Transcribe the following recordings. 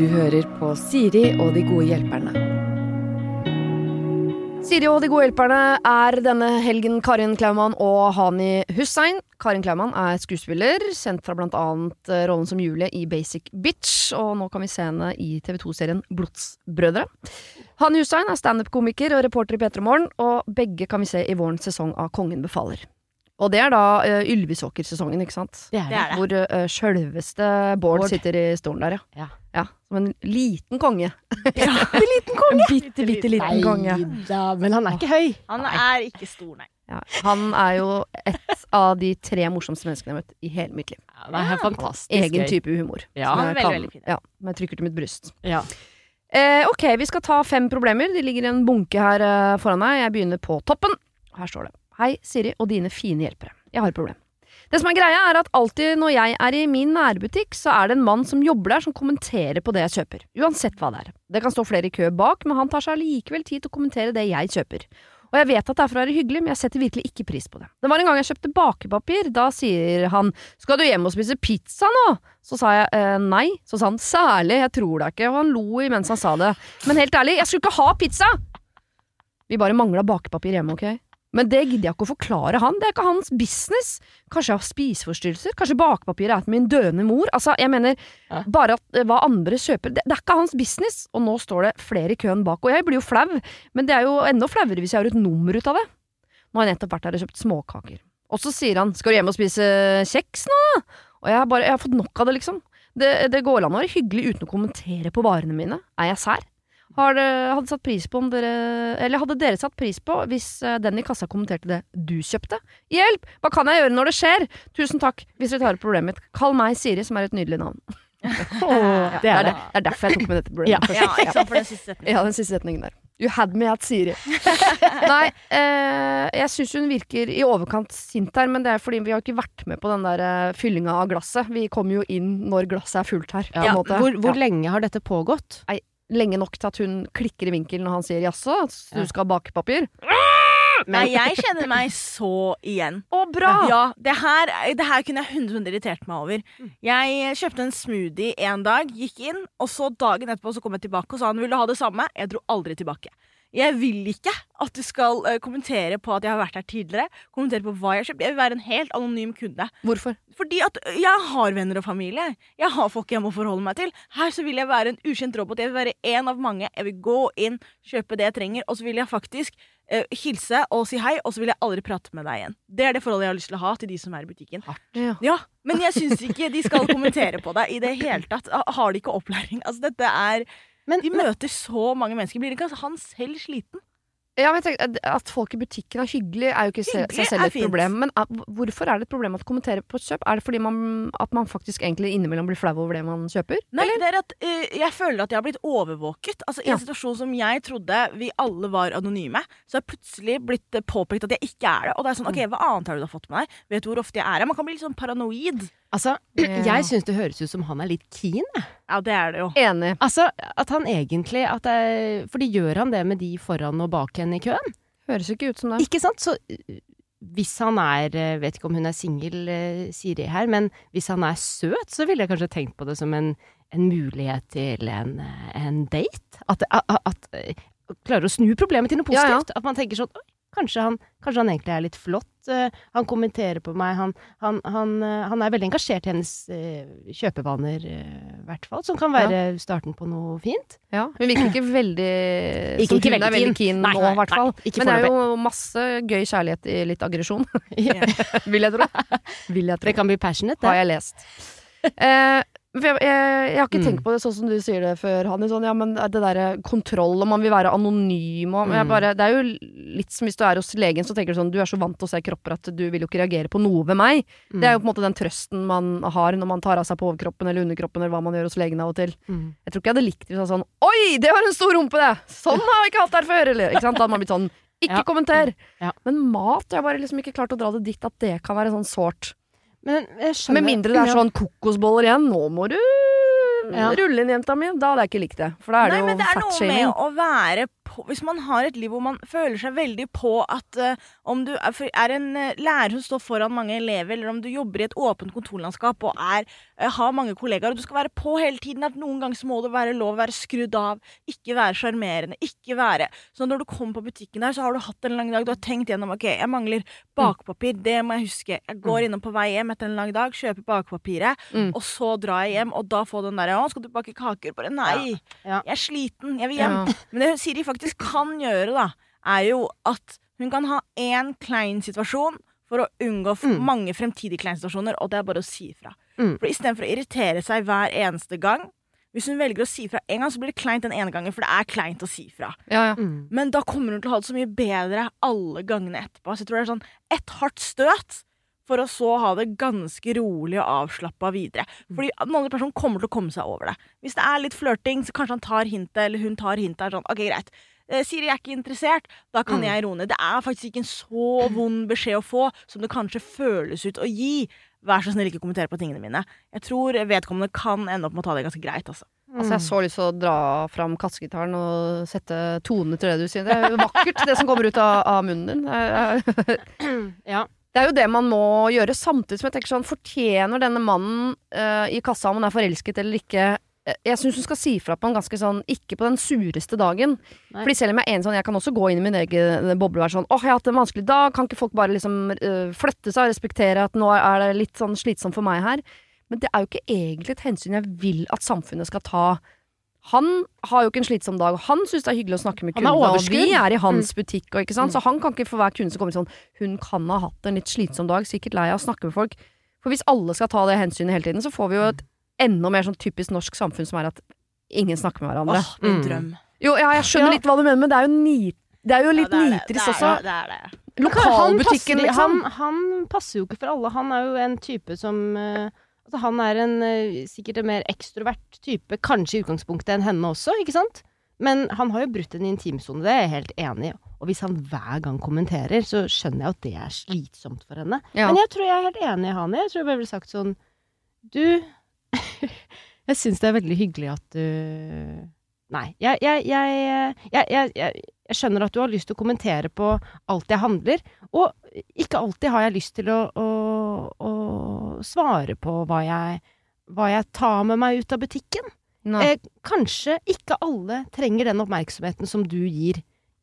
Du hører på Siri og de gode hjelperne. Siri og de gode hjelperne er denne helgen Karin Klaumann og Hani Hussein. Karin Klaumann er skuespiller, kjent fra annet eh, rollen som Julie i Basic Bitch, og nå kan vi se henne i TV2-serien Blodsbrødre. Hani Hussein er standup-komiker og reporter i P3 Morgen, og begge kan vi se i vårens sesong av Kongen befaler. Og det er da uh, Ylvisåker-sesongen, ikke sant? Det er Det er. Hvor uh, sjølveste Bård, Bård. sitter i stolen der, ja. Ja. ja. Som en liten konge. Ja. En liten konge! En bitte, bitte liten konge. Da, men han er ikke høy. Han er ikke stor, nei. Ja, han er jo et av de tre morsomste menneskene jeg har møtt i hele mitt liv. Ja, det er fantastisk Egen type humor. Ja. som Han er jeg veldig, kan- veldig fin. Ja, jeg trykker til mitt bryst. Ja. Eh, ok, vi skal ta fem problemer. De ligger i en bunke her eh, foran meg. Jeg begynner på toppen. Her står det. Hei, Siri og dine fine hjelpere. Jeg har et problem. Det som er greia, er at alltid når jeg er i min nærbutikk, så er det en mann som jobber der som kommenterer på det jeg kjøper. Uansett hva det er. Det kan stå flere i kø bak, men han tar seg likevel tid til å kommentere det jeg kjøper. Og jeg vet at det er for å være hyggelig, men jeg setter virkelig ikke pris på det. Det var en gang jeg kjøpte bakepapir. Da sier han 'skal du hjem og spise pizza nå?' Så sa jeg eh, nei. Så sa han 'særlig, jeg tror deg ikke', og han lo imens han sa det. Men helt ærlig, jeg skulle ikke ha pizza! Vi bare mangla bakepapir hjemme, ok? Men det gidder jeg ikke å forklare han, det er ikke hans business. Kanskje jeg har spiseforstyrrelser? Kanskje bakpapiret er til min døende mor? Altså, jeg mener, Ja. bare at eh, hva andre kjøper, det, det er ikke hans business. Og nå står det flere i køen bak, og jeg blir jo flau, men det er jo enda flauere hvis jeg har et nummer ut av det. Nå har jeg nettopp vært her og kjøpt småkaker. Og så sier han 'skal du hjem og spise kjeks nå', da? Og jeg har bare, jeg har fått nok av det, liksom. Det, det går an å være hyggelig uten å kommentere på varene mine. Er jeg sær? Har dere, hadde, satt pris på om dere, eller hadde dere satt pris på hvis eh, den i kassa kommenterte det du kjøpte? Hjelp! Hva kan jeg gjøre når det skjer? Tusen takk hvis dere tar opp problemet mitt. Kall meg Siri, som er et nydelig navn. Åh, det er det. det er derfor jeg tok med dette problemet. Ja. Ja, ikke sant, for den siste setningen. Ja, den siste setningen der. You had me at Siri. Nei, eh, jeg syns hun virker i overkant sint her, men det er fordi vi har ikke vært med på den der eh, fyllinga av glasset. Vi kommer jo inn når glasset er fullt her. på en Ja, måte. hvor hvor Ja. lenge har dette pågått? Lenge nok til at hun klikker i vinkelen når han sier jaså, så du skal ha bakepapir? Nei, jeg kjenner meg så igjen. Å, bra! Ja, det her, det her kunne jeg 100 irritert meg over. Jeg kjøpte en smoothie en dag, gikk inn, og så dagen etterpå så kom jeg tilbake og sa han vil du ha det samme. Jeg dro aldri tilbake. Jeg vil ikke at du skal eh, kommentere på at jeg har vært her tidligere. Kommentere på hva jeg har kjøpt. Jeg vil være en helt anonym kunde. Hvorfor? Fordi at jeg har venner og familie. Jeg har folk jeg må forholde meg til. Her så vil jeg være en ukjent robot. Jeg vil være en av mange. Jeg vil gå inn, kjøpe det jeg trenger, og så vil jeg faktisk uh, hilse og si hei, og så vil jeg aldri prate med deg igjen. Det er det forholdet jeg har lyst til å ha til de som er i butikken. Ja. Ja, Men jeg syns ikke de skal kommentere på deg i det hele tatt. Har de ikke opplæring? Altså, dette er Men, De men møter så mange mennesker. Blir ikke han selv sliten? Ja, men tenker, at Folk i butikken er hyggelig, er jo ikke Hyggelig seg selv et fint. problem. Men er, hvorfor er det et problem at kommentere på et kjøp? Er det fordi man, at man faktisk egentlig innimellom blir flau over det man kjøper? Nei, det er at uh, jeg føler at jeg har blitt overvåket. Altså I Ja. en situasjon som jeg trodde vi alle var anonyme, så har jeg plutselig blitt eh, påpekt at jeg ikke er det. Og det er sånn, ok, Hva annet har du da fått med deg? Vet du hvor ofte jeg er her? Man kan bli litt sånn paranoid. Altså, jeg syns det høres ut som han er litt keen. jeg. Ja, det er det jo. Enig. Altså, at han egentlig at det, Fordi gjør han det med de foran og bak henne i køen? Høres ikke ut som det. Ikke sant? Så hvis han er uh, Vet ikke om hun er singel, sier Siri her, men hvis han er søt, så ville jeg kanskje tenkt på det som en, en mulighet til en, en date. At, at, at Klarer å snu problemet til noe Ja, ja. positivt. At man tenker sånn Oi, kanskje han, kanskje han egentlig er litt flott. uh, han kommenterer på meg. Han, han, han, uh, han er veldig engasjert i hennes uh, kjøpevaner, i hvert fall. Som kan være starten på noe fint. Ja, Hun virker ikke veldig Ikke- som ikke hun er veldig veldig keen. nå, i hvert fall. Men det er jo masse gøy kjærlighet i litt aggresjon, vil jeg tro. Vil jeg tro. Det kan bli passionate, det. Har jeg lest. Eh, jeg, jeg, jeg har ikke Mm. tenkt på det sånn som du sier det før, Hanni. Sånn, ja, men det derre kontroll, og man vil være anonym og jeg Mm. bare, Det er jo litt som hvis du er hos legen, så tenker du sånn Du er så vant til å se kropper at du vil jo ikke reagere på noe ved meg. Mm. Det er jo på en måte den trøsten man har når man tar av seg på overkroppen eller underkroppen eller hva man gjør hos legen av og til. Mm. Jeg tror ikke jeg hadde likt det hvis han sånn Oi, det var en stor rumpe, det! Sånn har vi ikke hatt her før! Eller, ikke sant? Da hadde man blitt sånn Ikke Ja. kommenter! Ja. Men mat, jeg har bare liksom ikke klart å dra det dit at det kan være sånn sårt. Men jeg skjønner Med mindre det er sånn kokosboller igjen. Nå må du Ja. rulle inn, jenta mi. Da hadde jeg ikke likt det. For da er det Nei, jo men det er noe med å være på, hvis man har et liv hvor man føler seg veldig på at uh, om du er, er en uh, lærer som står foran mange elever, eller om du jobber i et åpent kontorlandskap og er, uh, har mange kollegaer, og du skal være på hele tiden, at noen ganger så må det være lov å være skrudd av, ikke være sjarmerende, ikke være Så når du kommer på butikken der, så har du hatt en lang dag, du har tenkt gjennom ok, jeg mangler bakpapir, det må jeg huske. Jeg går innom på vei hjem etter en lang dag, kjøper bakpapiret, Mm. og så drar jeg hjem, og da får den derre Å, skal du bake kaker? Bare nei. Ja. Jeg er sliten, jeg vil hjem. Ja. Men det Siri faktisk kan gjøre, da, er jo at hun kan ha én klein situasjon for å unngå Mm. mange fremtidige kleine situasjoner, og det er bare å si ifra. Mm. For istedenfor å irritere seg hver eneste gang, hvis hun velger å si ifra én gang, så blir det kleint den ene gangen, for det er kleint å si ifra. Ja, ja. Mm. Men da kommer hun til å ha det så mye bedre alle gangene etterpå. Så jeg tror det er sånn ett hardt støt, for å så ha det ganske rolig og avslappa videre. Fordi den andre personen kommer til å komme seg over det. Hvis det er litt flørting, så kanskje han tar hintet, eller hun tar hintet. Er sånn, ok, greit. Eh, Siri er ikke interessert, da kan Mm. jeg roe ned. Det er faktisk ikke en så vond beskjed å få som det kanskje føles ut å gi. Vær så snill, ikke kommenter på tingene mine. Jeg tror vedkommende kan ende opp med å ta det ganske greit, altså. Altså, jeg så lyst til å dra fram kassegitaren og sette tonene til det du sier. Det er jo vakkert, det som kommer ut av, av munnen din. Ja. det er jo det man må gjøre, samtidig som jeg tenker sånn Fortjener denne mannen uh, i kassa, om han er forelsket eller ikke Jeg syns hun skal si fra på en ganske sånn Ikke på den sureste dagen. Nei. Fordi selv om jeg er en sånn Jeg kan også gå inn i min egen boble og være sånn Åh, jeg har hatt en vanskelig dag. Kan ikke folk bare liksom eh, flytte seg og respektere at nå er det litt sånn slitsomt for meg her? Men det er jo ikke egentlig et hensyn jeg vil at samfunnet skal ta. Han har jo ikke en slitsom dag, og han syns det er hyggelig å snakke med kunder. og vi er i hans butikk, og ikke sant? Mm. så han kan ikke for hver kunde som kommer sånn Hun kan ha hatt en litt slitsom dag, sikkert lei av å snakke med folk. For hvis alle skal ta det hensynet hele tiden, så får vi jo et enda mer sånn typisk norsk samfunn som er at ingen snakker med hverandre. Åh, min Mm. drøm. Jo, ja, jeg skjønner Ja. litt hva du mener, men det er jo, ni det er jo litt Ja, det er det. nitrist også. Det er det. Lokalbutikken, liksom. Han, han passer jo ikke for alle. Han er jo en type som uh, Altså, han er en uh, sikkert en mer ekstrovert type, kanskje i utgangspunktet enn henne også, ikke sant? Men han har jo brutt en intimsone, det er jeg helt enig i. Og hvis han hver gang kommenterer, så skjønner jeg at det er slitsomt for henne. Ja. Men jeg tror jeg er helt enig i han. Jeg tror jeg bare ville sagt sånn Du, jeg syns det er veldig hyggelig at du Nei. Jeg, jeg, jeg, jeg, jeg, jeg, jeg skjønner at du har lyst til å kommentere på alt jeg handler, og ikke alltid har jeg lyst til å, å, å svare på hva jeg, hva jeg tar med meg ut av butikken. Eh, kanskje ikke alle trenger den oppmerksomheten som du gir.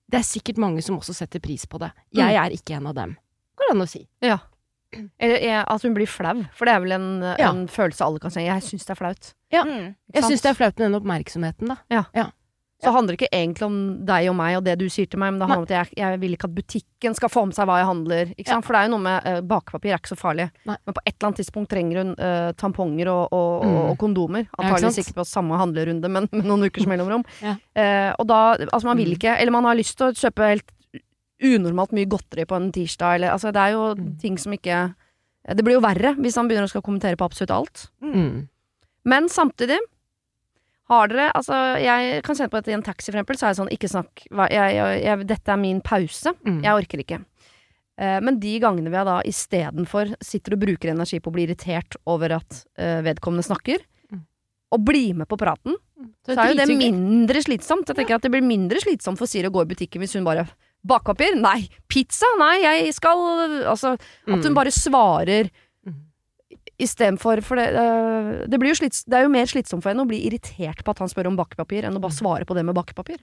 Det er sikkert mange som også setter pris på det. Jeg er ikke en av dem. Går det an å si. Ja. Eller at hun blir flau, for det er vel en, Ja. en følelse alle kan si. Jeg syns det er flaut. Ja. Mm. Jeg syns det er flaut med den oppmerksomheten, da. Så handler det ikke egentlig om deg og meg og det du sier til meg, men det handler om at jeg, jeg vil ikke at butikken skal få med seg hva jeg handler. Ikke sant? For det er jo noe med uh, Bakepapir er ikke så farlig, Nei. men på et eller annet tidspunkt trenger hun uh, tamponger og, og, Mm. og kondomer. ikke Antakeligvis sant? ikke på samme handlerunde, men med noen ukers mellomrom. Ja. uh, og da Altså, man vil Mm. ikke Eller man har lyst til å kjøpe helt unormalt mye godteri på en tirsdag, eller Altså, det er jo Mm. ting som ikke Det blir jo verre hvis han begynner å skal kommentere på absolutt alt. Mm. Men samtidig har dere Altså, jeg kan kjenne på at i en taxi, for eksempel, så er jeg sånn Ikke snakk. Jeg, jeg, jeg, dette er min pause. Mm. Jeg orker ikke. Eh, men de gangene vi da istedenfor sitter og bruker energi på å bli irritert over at eh, vedkommende snakker, Mm. og blir med på praten, så er jo det mindre slitsomt. Jeg tenker at det blir mindre slitsomt for Siri å gå i butikken hvis hun bare Bakpapir? Nei. Pizza? Nei, jeg skal Altså, at hun Mm. bare svarer Mm. istedenfor For det, øh, det, blir jo slits, det er jo mer slitsomt for henne å bli irritert på at han spør om bakepapir, enn å bare svare på det med bakepapir.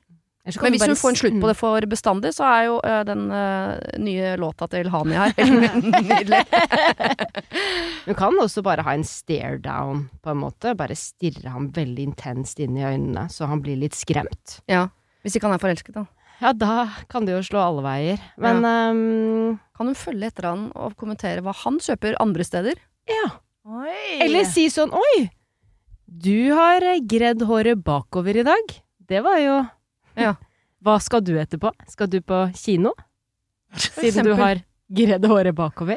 Kan Men hvis hun får en slutt på det for bestandig, så er jo øh, den øh, nye låta til Hani her nydelig. Hun kan også bare ha en stare down, på en måte. Bare stirre ham veldig intenst inn i øynene, så han blir litt skremt. Ja. Hvis ikke han er forelsket, da. Ja, da kan det jo slå alle veier. Men ehm, Kan hun følge etter han og kommentere hva han kjøper andre steder? ja. Oi. Eller si sånn Oi, du har gredd håret bakover i dag. Det var jo Ja. Hva skal du etterpå? Skal du på kino? Siden du har gredd håret bakover.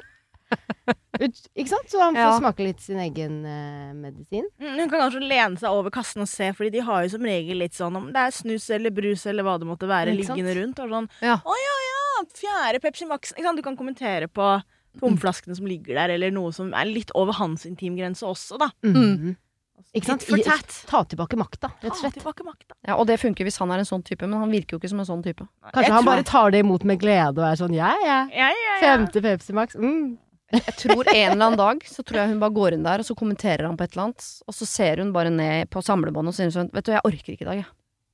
Ut, ikke sant? Så han får Ja. smake litt sin egen uh, medisin. Mm, Hun kan kanskje lene seg over kassen og se, Fordi de har jo som regel litt sånn om det er snus eller brus eller hva det måtte være, Ikke sant? liggende rundt. Og sånn Ja. Å ja, ja, fjerde Pepsi Max. Ikke sant? Du kan kommentere på tomflaskene som ligger der, eller noe som er litt over hans intimgrense også, da. Mm. Ikke sant? For I- Ta tilbake makta, rett og slett. makta. Ja, og det funker hvis han er en sånn type, men han virker jo ikke som en sånn type. Kanskje Jeg han bare tar det imot med glede og er sånn ja, ja. ja, ja, ja. Femte Pepsi Max. Mm. Jeg tror en eller annen dag så tror jeg hun bare går inn der, og så kommenterer han på et eller annet, og så ser hun bare ned på samlebåndet og sier sånn Vet du, jeg orker ikke i dag, jeg.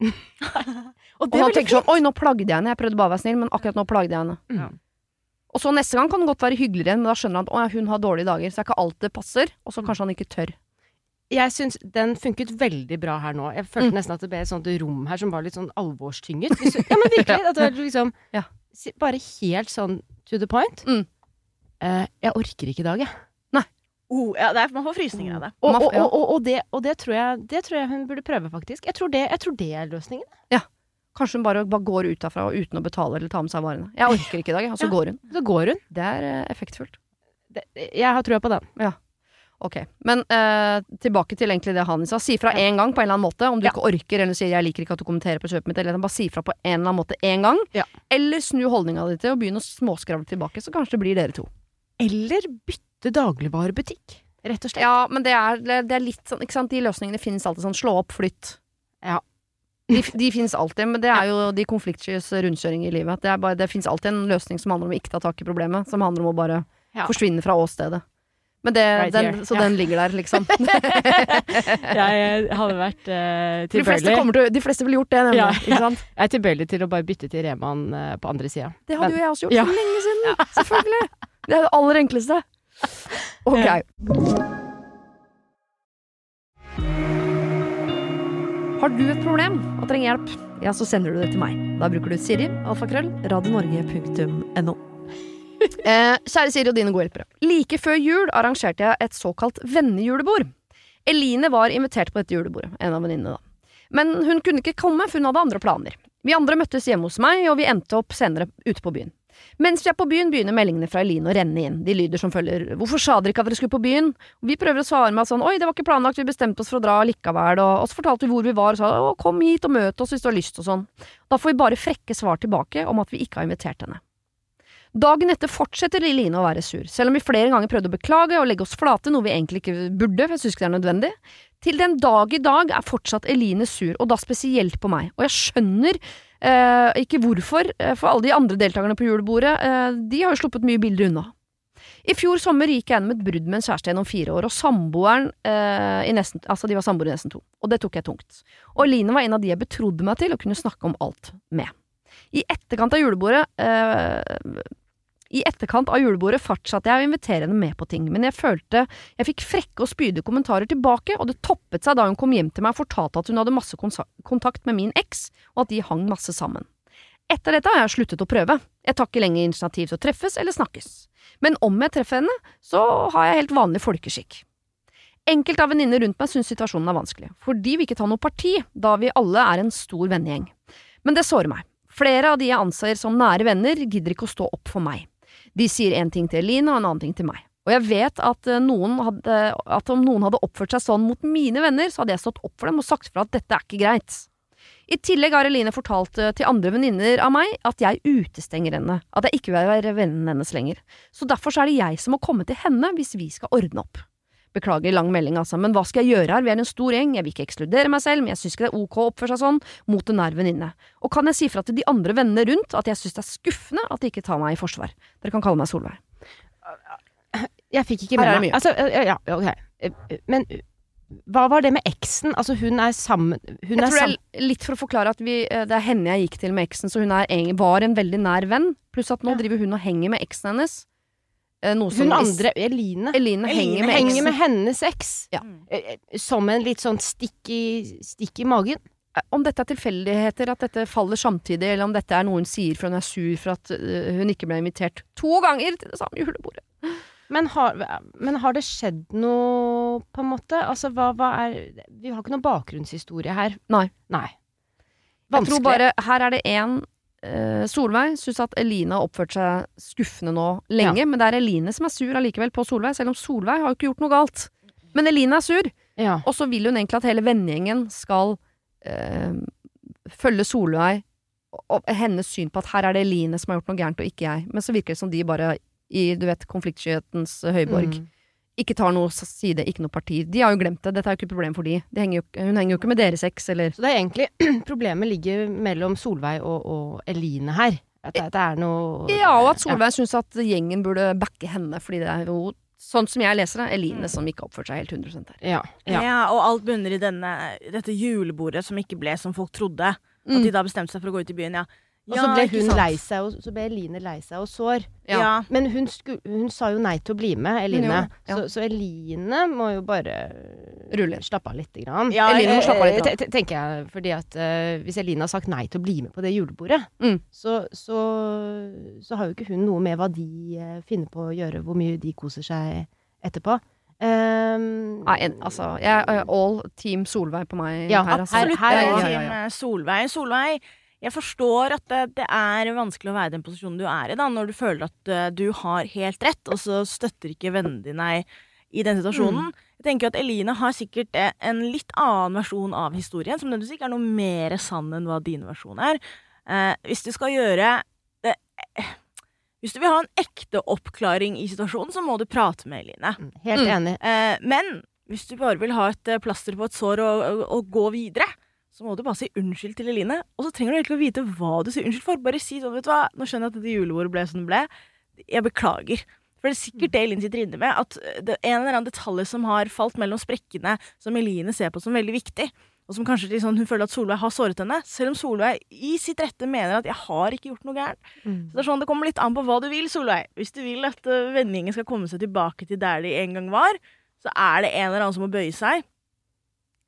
Og Og han tenker sånn Oi, nå plagde jeg henne. Jeg prøvde bare å være snill, men akkurat nå plagde jeg henne. Ja. Og så neste gang kan det godt være hyggeligere igjen, men da skjønner han at å, ja, hun har dårlige dager, så det er ikke alt det passer. Og så kanskje han ikke tør. Jeg syns den funket veldig bra her nå. Jeg følte Mm. nesten at det ble et sånt rom her som var litt sånn alvorstynget. Ja, men virkelig. At det var liksom Ja. Bare helt sånn to the point. Mm. Eh, jeg orker ikke i dag, jeg. Oh, ja, det er, man får frysninger av det. Og, og, og, og, og, det, og det, tror jeg, det tror jeg hun burde prøve, faktisk. Jeg tror det, jeg tror det er løsningen. Ja. Kanskje hun bare, bare går ut derfra uten å betale eller ta med seg varene. Jeg orker ikke i dag. Og så Ja. går hun. Så går hun. Det er eh, effektfullt. Det, jeg har trua på den. Ok, Men uh, tilbake til egentlig det han sa. Si fra én gang på en eller annen måte. Om du Ja. ikke orker eller sier 'jeg liker ikke at du kommenterer på kjøpet mitt', eller bare si fra på en eller annen måte én gang. Ja. Eller snu holdninga di til og begynne å småskravle tilbake, så kanskje det blir dere to. Eller bytte dagligvarebutikk. Rett og slett. Ja, men det er, det er litt sånn, ikke sant. De løsningene finnes alltid sånn. Slå opp, flytt. Ja. De, de finnes alltid, men det er jo de konfliktskyes rundkjøring i livet. Det, bare, det finnes alltid en løsning som handler om å ikke ta tak i problemet, som handler om å bare Ja. forsvinne fra åstedet. Men det, Right den, så Ja. den ligger der, liksom. Jeg hadde vært uh, de, fleste kommer til, de fleste ville gjort det, nemlig. Ja, sant? Jeg er tilbøyelig til å bare bytte til Reman uh, på andre sida. Det hadde jo jeg også gjort Ja. for lenge siden. Selvfølgelig. Det er det aller enkleste. Ok. Har du et problem og trenger hjelp, ja, så sender du det til meg. Da bruker du Siri, alfakrøll, radionorge.no. Eh, kjære Siri og dine gode hjelpere. Like før jul arrangerte jeg et såkalt vennejulebord. Eline var invitert på dette julebordet, en av venninnene da. Men hun kunne ikke komme, for hun hadde andre planer. Vi andre møttes hjemme hos meg, og vi endte opp senere ute på byen. Mens vi er på byen, begynner meldingene fra Eline å renne inn. De lyder som følger 'Hvorfor sa dere ikke at dere skulle på byen?' Vi prøver å svare med at sånn 'Oi, det var ikke planlagt, vi bestemte oss for å dra likevel', og, så fortalte vi hvor vi var, og sa 'Å, kom hit og møt oss hvis du har lyst', og sånn. Da får vi bare frekke svar tilbake om at vi ikke har invitert henne. Dagen etter fortsetter Eline å være sur, selv om vi flere ganger prøvde å beklage og legge oss flate, noe vi egentlig ikke burde, for jeg synes ikke det er nødvendig. Til den dag i dag er fortsatt Eline sur, og da spesielt på meg. Og jeg skjønner ikke hvorfor, eh, for alle de andre deltakerne på julebordet, eh, de har jo sluppet mye bilder unna. I fjor sommer gikk jeg gjennom et brudd med en kjæreste gjennom fire år, og samboeren eh, nesten, altså de var samboere i nesten to. Og det tok jeg tungt. Og Line var en av de jeg betrodde meg til å kunne snakke om alt med. I etterkant av julebordet eh, i etterkant av julebordet fortsatte jeg å invitere henne med på ting, men jeg følte jeg fikk frekke og spydige kommentarer tilbake, og det toppet seg da hun kom hjem til meg og fortalte at hun hadde masse kontakt med min eks, og at de hang masse sammen. Etter dette har jeg sluttet å prøve. Jeg tar ikke lenger initiativ til å treffes eller snakkes. Men om jeg treffer henne, så har jeg helt vanlig folkeskikk. Enkelte av venninner rundt meg syns situasjonen er vanskelig, fordi vi ikke tar noe parti, da vi alle er en stor vennegjeng. Men det sårer meg. Flere av de jeg anser som nære venner, gidder ikke å stå opp for meg. De sier en ting til Eline og en annen ting til meg. Og jeg vet at, eh, noen hadde, at om noen hadde oppført seg sånn mot mine venner, så hadde jeg stått opp for dem og sagt fra at dette er ikke greit. I tillegg har Eline fortalt eh, til andre venninner av meg at jeg utestenger henne, at jeg ikke vil være vennen hennes lenger. Så derfor så er det jeg som må komme til henne hvis vi skal ordne opp. Beklager lang melding, altså, men hva skal jeg gjøre her, vi er en stor gjeng, jeg vil ikke ekskludere meg selv, men jeg syns ikke det er ok å oppføre seg sånn mot en nær venninne. Og kan jeg si fra til de andre vennene rundt at jeg syns det er skuffende at de ikke tar meg i forsvar? Dere kan kalle meg Solveig. Jeg fikk ikke med meg altså, ja, ja, ok. Men hva var det med eksen? Altså, hun er sammen Hun Jeg tror det er litt for å forklare at vi, det er henne jeg gikk til med eksen, så hun er, var en veldig nær venn. Pluss at nå Ja. driver hun og henger med eksen hennes. Eh, Noe som Hun andre, Eline, Eline henger med henger med hennes eks. Ja. Eh, eh, Som en litt sånn stikk i, stikk i magen. Om dette er tilfeldigheter, at dette faller samtidig, eller om dette er noe hun sier for hun er sur for at hun ikke ble invitert to ganger til det samme julebordet. Men har, men har det skjedd noe, på en måte? Altså, hva, hva er Vi har ikke noen bakgrunnshistorie her. Nei. Nei. Jeg tror bare her er det én Solveig syns at Eline har oppført seg skuffende nå lenge, men det er Eline som er sur allikevel på Solveig, selv om Solveig har jo ikke gjort noe galt. Men Eline er sur, Ja. og så vil hun egentlig at hele vennegjengen skal eh, følge Solveig og hennes syn på at her er det Eline som har gjort noe gærent, og ikke jeg. Men så virker det som de bare i du vet, konfliktskyhetens høyborg Mm. Ikke tar noe side, ikke noe parti. De har jo glemt det. Dette er jo ikke et problem for de. de henger jo, hun henger jo ikke med dere seks, eller Så det er egentlig Problemet ligger mellom Solveig og, og Eline her. At det, det er noe Ja, og at Solveig syns at gjengen burde backe henne, fordi det er jo Sånn som jeg leser det, Eline som ikke har oppført seg helt 100 her. Ja. ja. Ja. og alt bunner i denne, dette julebordet som ikke ble som folk trodde. Mm. At de da bestemte seg for å gå ut i byen, ja. Og så ble hun lei seg, og så ble Eline lei seg og sår. Ja. Ja. Men hun, sku, hun sa jo nei til å bli med, Eline. Ja. så, så Eline må jo bare Rulle. slappe av lite grann. Ja, Eline må Eh, slappe av litt. te- tenker jeg, fordi at uh, hvis Eline har sagt nei til å bli med på det julebordet, Mm. så, så, så har jo ikke hun noe med hva de uh, finner på å gjøre, hvor mye de koser seg etterpå. Um, Nei, en, altså, jeg all team Solveig på meg Ja, her, altså. Absolutt. her- her, ja, ja, ja, team ja. Solveig. Solveig, jeg forstår at det, det er vanskelig å være i den posisjonen du er i, da, når du føler at eh, du har helt rett, og så støtter ikke vennene dine deg i den situasjonen. Mm. Jeg tenker at Eline har sikkert eh, en litt annen versjon av historien, som nødvendigvis ikke er noe mer sann enn hva din versjon er. Eh, hvis du skal gjøre det eh, Hvis du vil ha en ekte oppklaring i situasjonen, så må du prate med Eline. Helt Helt Mm. enig. Eh, men hvis du bare vil ha et plaster på et sår og, og, og gå videre, så må du bare si unnskyld til Eline. Og så trenger du egentlig å vite hva du sier unnskyld for. Bare si sånn, vet du hva, nå skjønner jeg at dette julebordet ble som det ble. Jeg beklager. For det er sikkert det Eline sitter inne med, at det er en eller annen detalj som har falt mellom sprekkene, som Eline ser på som veldig viktig. Og som kanskje liksom, hun føler at Solveig har såret henne, selv om Solveig i sitt rette mener at 'jeg har ikke gjort noe gærent'. Mm. Så det er sånn, det kommer litt an på hva du vil, Solveig. Hvis du vil at uh, vennegjengen skal komme seg tilbake til der de en gang var, så er det en eller annen som må bøye seg.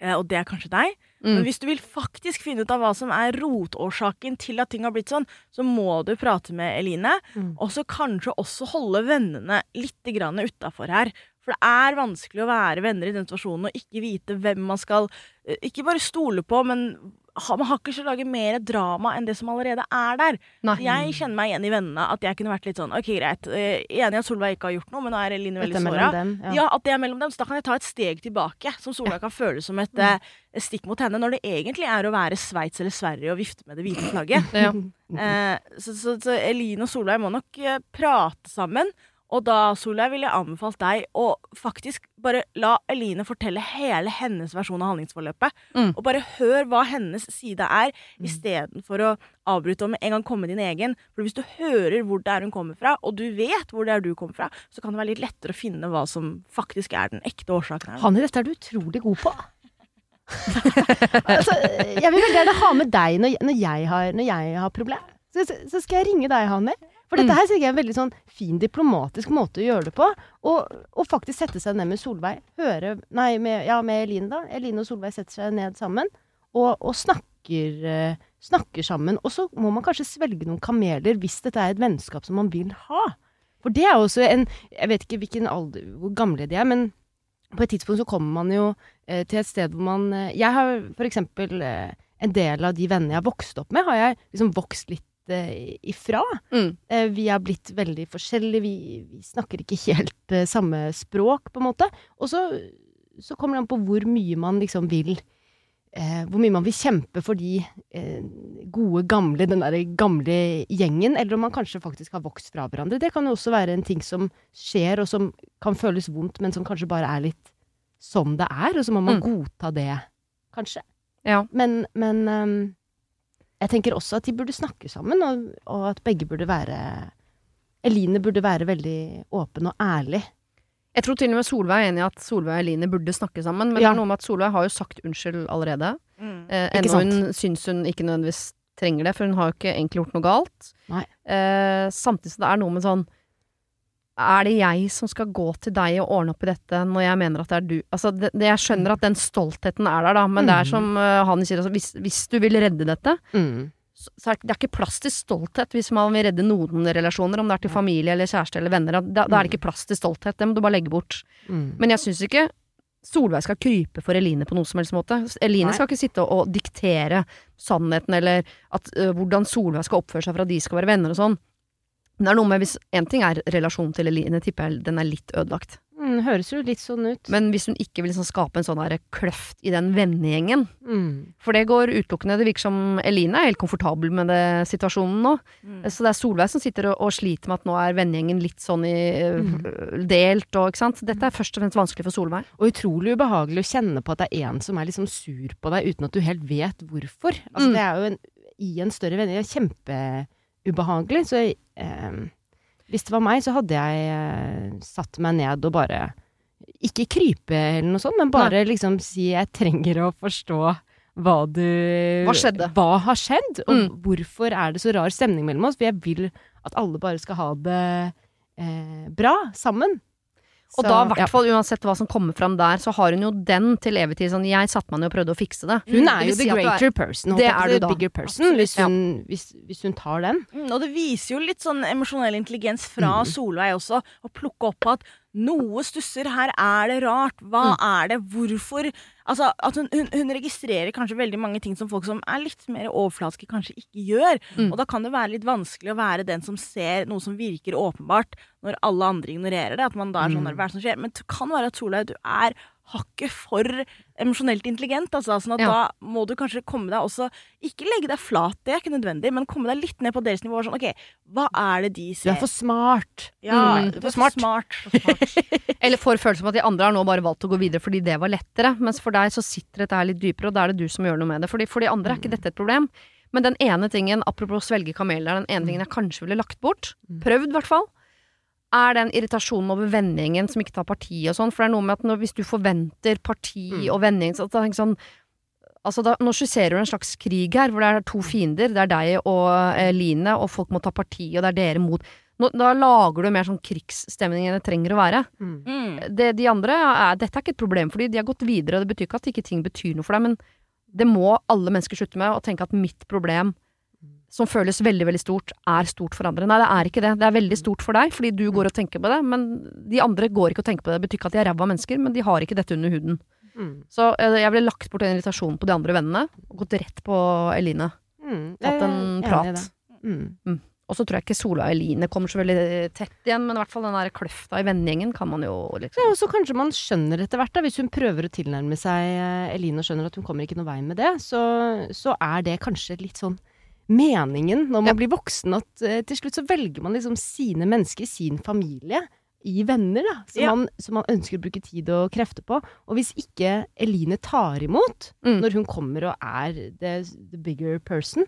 Eh, og det er kanskje deg. Mm. Men hvis du vil faktisk finne ut av hva som er rotårsaken til at ting har blitt sånn, så må du prate med Eline. Mm. Og så kanskje også holde vennene litt utafor her. For det er vanskelig å være venner i den situasjonen og ikke vite hvem man skal eh, Ikke bare stole på, men man har ikke lyst til å lage mer drama enn det som allerede er der. Nei. Jeg kjenner meg igjen i vennene. At jeg kunne vært litt sånn Ok, greit. eh, Enig at Solveig ikke har gjort noe, men nå er Eline veldig såra. Ja. Ja. at det er mellom dem. Så da kan jeg ta et steg tilbake, som Solveig kan føle som et mm. stikk mot henne, når det egentlig er å være Sveits eller Sverige og vifte med det hvite flagget. Ja. Eh, så, så, så Eline og Solveig må nok eh, prate sammen. Og da, Solveig, ville jeg anbefalt deg å faktisk bare la Eline fortelle hele hennes versjon av handlingsforløpet. Mm. Og bare hør hva hennes side er, istedenfor å avbryte og med en gang komme din egen. For hvis du hører hvor det er hun kommer fra, og du vet hvor det er du kommer fra, så kan det være litt lettere å finne hva som faktisk er den ekte årsaken her. Hanne, dette er du utrolig god på. altså, jeg vil veldig gjerne ha med deg når, når, jeg, har, når jeg har problem. Så, så, så skal jeg ringe deg, Hanne. For dette Mm. her synes jeg er en veldig sånn fin diplomatisk måte å gjøre det på. Og, og faktisk sette seg ned med Solveig. Høre Nei, med, ja, med Eline, da. Eline og Solveig setter seg ned sammen og, og snakker, eh, snakker sammen. Og så må man kanskje svelge noen kameler hvis dette er et vennskap som man vil ha. For det er også en Jeg vet ikke hvilken alder, hvor gamle de er, men på et tidspunkt så kommer man jo eh, til et sted hvor man eh, Jeg har for eksempel eh, en del av de vennene jeg har vokst opp med, har jeg liksom vokst litt eh, ifra. Mm. Eh, vi har blitt veldig forskjellige, vi, vi snakker ikke helt eh, samme språk, på en måte. Og så, så kommer det an på hvor mye man liksom vil eh, Hvor mye man vil kjempe for de eh, gode, gamle, den derre gamle gjengen, eller om man kanskje faktisk har vokst fra hverandre. Det kan jo også være en ting som skjer, og som kan føles vondt, men som kanskje bare er litt sånn det er, og så må man Mm. godta det, kanskje. Ja. Men, men ehm, jeg tenker også at de burde snakke sammen, og, og at begge burde være Eline burde være veldig åpen og ærlig. Jeg tror til og med Solveig er enig i at Solveig og Eline burde snakke sammen, men Ja. det er noe med at Solveig har jo sagt unnskyld allerede. Mm. Eh, ennå hun syns hun ikke nødvendigvis trenger det, for hun har jo ikke egentlig gjort noe galt. Nei. Eh, samtidig som det er noe med sånn Er det jeg som skal gå til deg og ordne opp i dette, når jeg mener at det er du Altså, det, det, jeg skjønner at den stoltheten er der, da, men det er Mm. som uh, han sier, altså, hvis, hvis du vil redde dette, Mm. så, så er det, det er ikke plass til stolthet hvis man vil redde noen relasjoner, om det er til familie eller kjæreste eller venner. Da, da er det ikke plass til stolthet, det må du bare legge bort. Mm. Men jeg syns ikke Solveig skal krype for Eline på noen som helst måte. Eline Nei. skal ikke sitte og diktere sannheten, eller at, uh, hvordan Solveig skal oppføre seg for at de skal være venner og sånn. Det er noe med hvis En ting er relasjonen til Eline, tipper jeg den er litt ødelagt. Mm, høres jo litt sånn ut. Men hvis hun ikke vil liksom skape en sånn her kløft i den vennegjengen Mm. For det går utelukkende Det virker som Eline er helt komfortabel med det situasjonen nå. Mm. Så det er Solveig som sitter og, og sliter med at nå er vennegjengen litt sånn i, øh, delt og ikke sant. Dette er først og fremst vanskelig for Solveig. Og utrolig ubehagelig å kjenne på at det er en som er liksom sur på deg uten at du helt vet hvorfor. Altså Mm. det er jo en, i en større venn kjempeubehagelig. Så eh, hvis det var meg, så hadde jeg eh, satt meg ned og bare Ikke krype eller noe sånt, men bare liksom si jeg trenger å forstå hva du Hva skjedde? Hva har skjedd, og Mm. hvorfor er det så rar stemning mellom oss? For jeg vil at alle bare skal ha det eh, bra sammen. Og Så, da, i ja. hvert fall uansett hva som kommer fram der, så har hun jo den til evig tid. Sånn, jeg satte meg ned og prøvde å fikse det. Hun er jo si the er- greater person. Det er du da. Bigger person, hvis hun, hvis, hvis hun tar den. Mm, Og det viser jo litt sånn emosjonell intelligens fra Solveig også, å plukke opp på at noe stusser, her er det rart, hva er det, hvorfor Altså, at hun, hun, hun registrerer kanskje veldig mange ting som folk som er litt mer overflatiske, kanskje ikke gjør. Mm. Og da kan det være litt vanskelig å være den som ser noe som virker åpenbart, når alle andre ignorerer det. At man da er sånn, Mm. hva er det som skjer? Men det kan være at Solveig, du er hakket for emosjonelt intelligent. Altså, sånn at Ja. da må du kanskje komme deg også Ikke legge deg flat, det er ikke nødvendig, men komme deg litt ned på deres nivå. Sånn, ok, hva er det de Du ser? er for smart. ja, Mm, du er for smart. For smart. Eller får følelsen av at de andre har nå bare valgt å gå videre fordi det var lettere. Mens for deg så sitter dette her litt dypere, og da er det du som gjør noe med det. Fordi for de andre er ikke dette et problem. Men den ene tingen, apropos svelge kameler, den ene tingen jeg kanskje ville lagt bort, Mm. prøvd i hvert fall, er den irritasjonen over vendingen som ikke tar parti og sånn. For det er noe med at når, hvis du forventer parti Mm. og vending, så tenker jeg sånn Altså da, Nå skisserer du en slags krig her, hvor det er to fiender. Det er deg og eh, Line, og folk må ta parti, og det er dere mot nå, Da lager du mer sånn krigsstemning enn det trenger å være. Mm. Mm. Det, de andre er, Dette er ikke et problem for dem, de har gått videre, og det betyr ikke at ikke ting betyr noe for deg, men det må alle mennesker slutte med, å tenke at mitt problem, som føles veldig, veldig stort, er stort for andre. Nei, det er ikke det. Det er veldig stort for deg, fordi du går og tenker på det, men de andre går ikke og tenker på det. Det betyr ikke at de er ræva mennesker, men de har ikke dette under huden. Mm. Så eh, jeg ville lagt bort den irritasjonen på de andre vennene, og gått rett på Eline. Mm. Tatt en prat. det. Mm. Og så tror jeg ikke Sola og Eline kommer så veldig tett igjen, men i hvert fall den der kløfta i vennegjengen kan man jo Ja, liksom og så kanskje man skjønner etter hvert, da, hvis hun prøver å tilnærme seg eh, Eline og skjønner at hun kommer ikke noe vei med det, så, så er det kanskje litt sånn meningen når man Ja. blir voksen, at uh, til slutt så velger man liksom sine mennesker, sin familie, i venner, da, som, Ja. man, som man ønsker å bruke tid og krefter på. Og hvis ikke Eline tar imot Mm. når hun kommer og er the, the bigger person,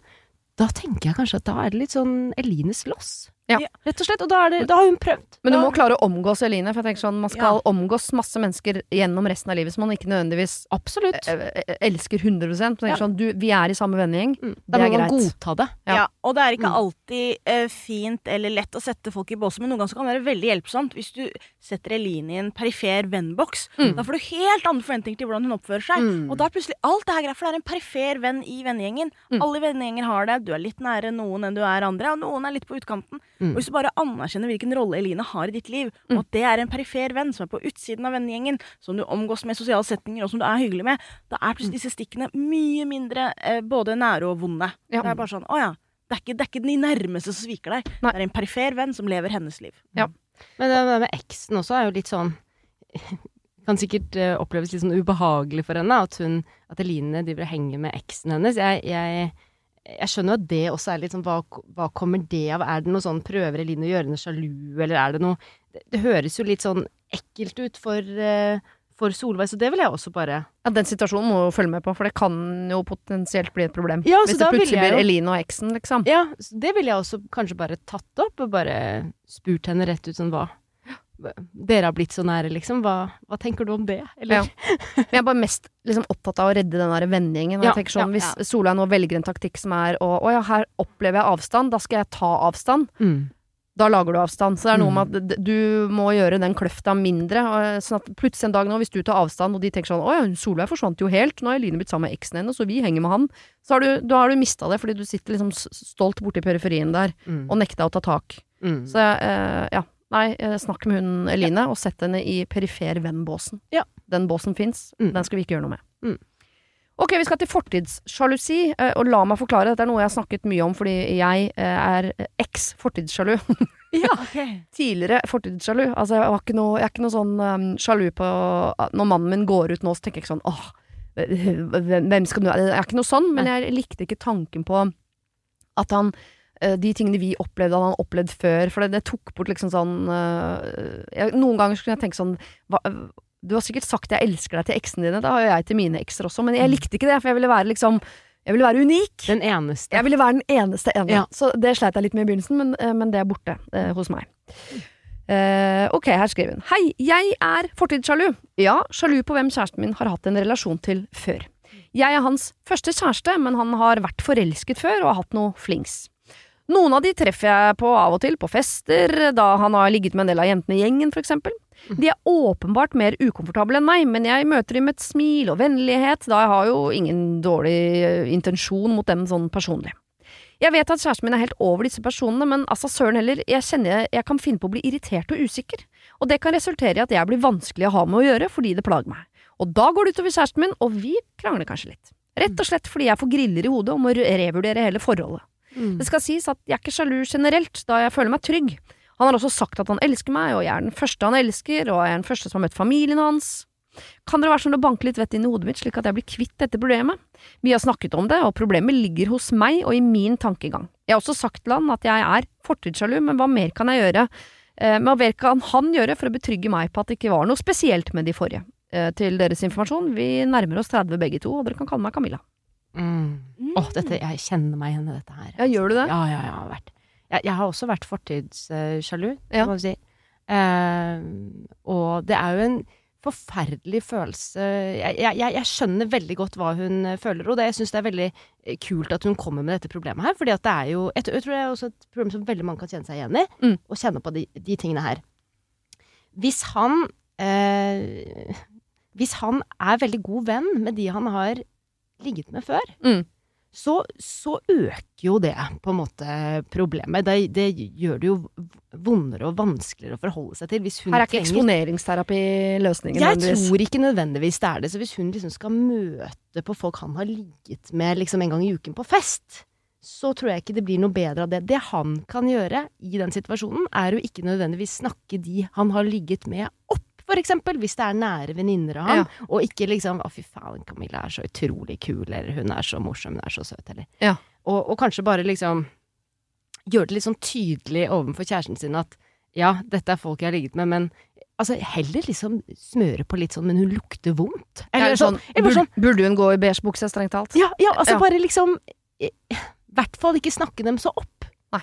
da tenker jeg kanskje at da er det litt sånn Elines loss. Ja. Rett og slett. Og da, er det, da har hun prøvd. Men du må klare å omgås Eline, for jeg tenker sånn, man skal omgås masse mennesker gjennom resten av livet som man ikke nødvendigvis Absolutt. eh, eh, elsker 100 Man tenker Ja. sånn, du, Vi er i samme vennegjeng. Mm. Det Da må man godta det. Ja. Ja. og det er ikke Mm. alltid uh, fint eller lett å sette folk i båser, men noen ganger så kan det være veldig hjelpsomt hvis du setter Eline i en perifer vennboks. Mm. Da får du helt andre forventninger til hvordan hun oppfører seg. Mm. Og da er plutselig alt det her greit, for det er en perifer venn i vennegjengen. Mm. Alle vennegjenger har det. Du er litt nære noen enn du er andre, og noen er litt på utkanten. Mm. Og hvis du bare anerkjenner hvilken rolle Eline har i ditt liv, Mm. og at det er en perifer venn som er på utsiden av vennegjengen, som du omgås med i sosiale setninger, og som du er hyggelig med, da er plutselig disse stikkene mye mindre eh, både nære og vonde. Ja. Det er bare sånn, å ja. Det er, ikke, det er ikke de nærmeste som sviker deg. Nei. Det er en perifer venn som lever hennes liv. Ja. Men det det med eksen også er jo litt sånn Kan sikkert eh, oppleves litt sånn ubehagelig for henne at hun At Eline driver og henger med eksen hennes. Jeg, jeg, jeg skjønner jo at det også er litt sånn hva, hva kommer det av? Er det noe sånn Prøver Eline å gjøre henne sjalu, eller er det noe Det, det høres jo litt sånn ekkelt ut for, eh, for Solveig, så det vil jeg også bare Ja, Den situasjonen må jo følge med på, for det kan jo potensielt bli et problem. Ja, så Hvis det plutselig blir Eline og eksen, liksom. Ja, så det ville jeg også kanskje bare tatt opp, og bare spurt henne rett ut sånn hva Dere har blitt så nære, liksom. Hva, hva tenker du om det? Eller? Ja. Men jeg er bare mest liksom, opptatt av å redde den vennegjengen. Ja, sånn, ja, Hvis Solveig nå velger en taktikk som er å å ja, her opplever jeg avstand, da skal jeg ta avstand. Mm. Da lager du avstand. Så det er noe Mm. med at du må gjøre den kløfta mindre. Og, sånn at plutselig en dag nå, hvis du tar avstand, og de tenker sånn å ja, Solveig forsvant jo helt, nå har Eline blitt sammen med eksen hennes, og vi henger med han. Så har du, da har du mista det, fordi du sitter liksom stolt borti periferien der Mm. og nekta å ta tak. Mm. Så eh, ja. Nei, eh, snakk med hun Eline, og sett henne i perifer venn-båsen. Ja. Den båsen fins, Mm. den skal vi ikke gjøre noe med. Mm. Ok, vi skal til fortidssjalusi, eh, og la meg forklare. Dette er noe jeg har snakket mye om fordi jeg eh, er eks-fortidssjalu. Tidligere fortidssjalu. Altså, jeg, noe, jeg er ikke noe sånn um, sjalu på Når mannen min går ut nå, så tenker jeg ikke sånn åh, hvem skal du Jeg er ikke noe sånn, men jeg likte ikke tanken på at han de tingene vi opplevde, hadde han opplevd før. For det, det tok bort liksom sånn eh, jeg, Noen ganger skulle jeg tenke sånn hva, Du har sikkert sagt 'jeg elsker deg' til eksene dine, det har jo jeg til mine ekser også, men jeg likte ikke det, for jeg ville være liksom Jeg ville være unik. Den eneste. Jeg ville være den eneste ene. Ja. Så det sleit jeg litt med i begynnelsen, men, eh, men det er borte eh, hos meg. Eh, ok, her skriver hun. Hei, jeg er fortidssjalu. Ja, sjalu på hvem kjæresten min har hatt en relasjon til før. Jeg er hans første kjæreste, men han har vært forelsket før og har hatt noe flings. Noen av de treffer jeg på av og til, på fester, da han har ligget med en del av jentene i gjengen, for eksempel. De er åpenbart mer ukomfortable enn meg, men jeg møter dem med et smil og vennlighet, da jeg har jo ingen dårlig eh, intensjon mot dem sånn personlig. Jeg vet at kjæresten min er helt over disse personene, men altså søren heller, jeg kjenner jeg, kan finne på å bli irritert og usikker, og det kan resultere i at jeg blir vanskelig å ha med å gjøre fordi det plager meg. Og da går det utover kjæresten min, og vi krangler kanskje litt. Rett og slett fordi jeg får griller i hodet og må re- revurdere hele forholdet. Mm. Det skal sies at jeg er ikke sjalu generelt, da jeg føler meg trygg. Han har også sagt at han elsker meg, og jeg er den første han elsker, og jeg er den første som har møtt familien hans. Kan dere være sånn å banke litt vett inn i hodet mitt, slik at jeg blir kvitt dette problemet? Vi har snakket om det, og problemet ligger hos meg og i min tankegang. Jeg har også sagt til han at jeg er fortidssjalu, men hva mer kan jeg gjøre? Eh, men hva kan han gjøre for å betrygge meg på at det ikke var noe spesielt med de forrige? Eh, til deres informasjon, vi nærmer oss 30 begge to, og dere kan kalle meg Camilla. Mm. Åh, dette, jeg kjenner meg igjen i dette her. Ja, gjør du det? Ja, ja, ja. har vært. Jeg, jeg har også vært fortidssjalu, Ja. må vi si. Uh, og det er jo en forferdelig følelse jeg, jeg, jeg- skjønner veldig godt hva hun eh, føler, og det, jeg syns det er veldig eh, kult at hun kommer med dette problemet her. fordi det er jo jeg tror det er også et problem som veldig mange kan kjenne seg igjen i, Mm. og kjenne på de, de tingene her. Hvis han uh, Hvis han er veldig god venn med de han har ligget med før, Mm. så, så øker jo det på en måte problemet. Det, det gjør det jo vondere og vanskeligere å forholde seg til. Hvis hun Her er ikke trenger eksponeringsterapi løsningen. jeg tror ikke nødvendigvis det er det. Så hvis hun liksom skal møte på folk han har ligget med liksom en gang i uken på fest, så tror jeg ikke det blir noe bedre av det. Det han kan gjøre i den situasjonen, er jo ikke nødvendigvis snakke de han har ligget med opp, for eksempel, hvis det er nære venninner av ham. Og ikke liksom 'Å, fy faen, Camilla er så utrolig kul', eller 'Hun er så morsom, hun er så søt', eller Ja. og, og kanskje bare liksom gjøre det litt sånn tydelig overfor kjæresten sin at ja, dette er folk jeg har ligget med, men altså heller liksom smøre på litt sånn 'men hun lukter vondt'. Eller sånn, eller burde, sånn burde hun gå i beige bukse, strengt talt? ja, ja, altså Ja. bare liksom I hvert fall ikke snakke dem så opp. Nei.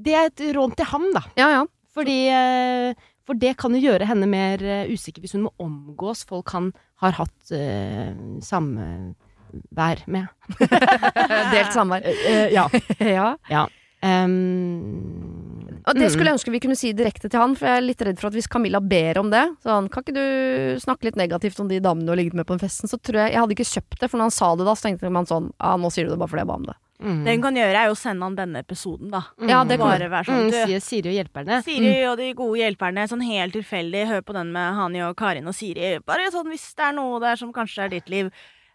Det er et råd til ham, da. Ja, ja. Fordi eh, For det kan jo gjøre henne mer eh, usikker hvis hun må omgås folk han har hatt uh, samvær med. Delt samvær. ja. ja. ja. Um, Og det mm. skulle jeg ønske vi kunne si direkte til han, for jeg er litt redd for at hvis Camilla ber om det, sånn kan ikke du snakke litt negativt om de damene du har ligget med på den festen, så tror jeg Jeg hadde ikke kjøpt det, for når han sa det da, så tenkte man sånn Ja, nå sier du det bare fordi jeg ba om det. Mm. Det hun kan gjøre, er jo å sende han denne episoden, da. Ja, det kan Bare være sånn, mm. Sier Siri og hjelperne. Siri og de gode hjelperne, sånn helt tilfeldig. Hør på den med Hani og Karin og Siri. Bare sånn hvis det er noe der som kanskje er ditt liv,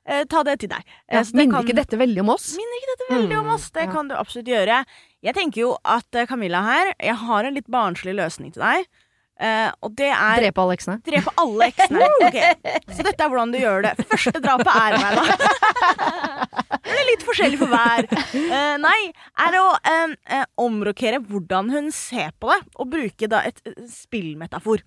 eh, ta det til deg. Eh, Ja, så det minner kan- ikke dette veldig om oss? Minner ikke dette veldig om oss? Det Ja. kan du absolutt gjøre. Jeg tenker jo at eh, Camilla her Jeg har en litt barnslig løsning til deg. Eh, og det er Drepe alle eksene? Drepe alle eksene. Okay. Så dette er hvordan du gjør det. Første drapet er meg, da. Det er litt forskjellig for hver. Uh, nei, er å eh, omrokere hvordan hun ser på det, og bruke da et spillmetafor.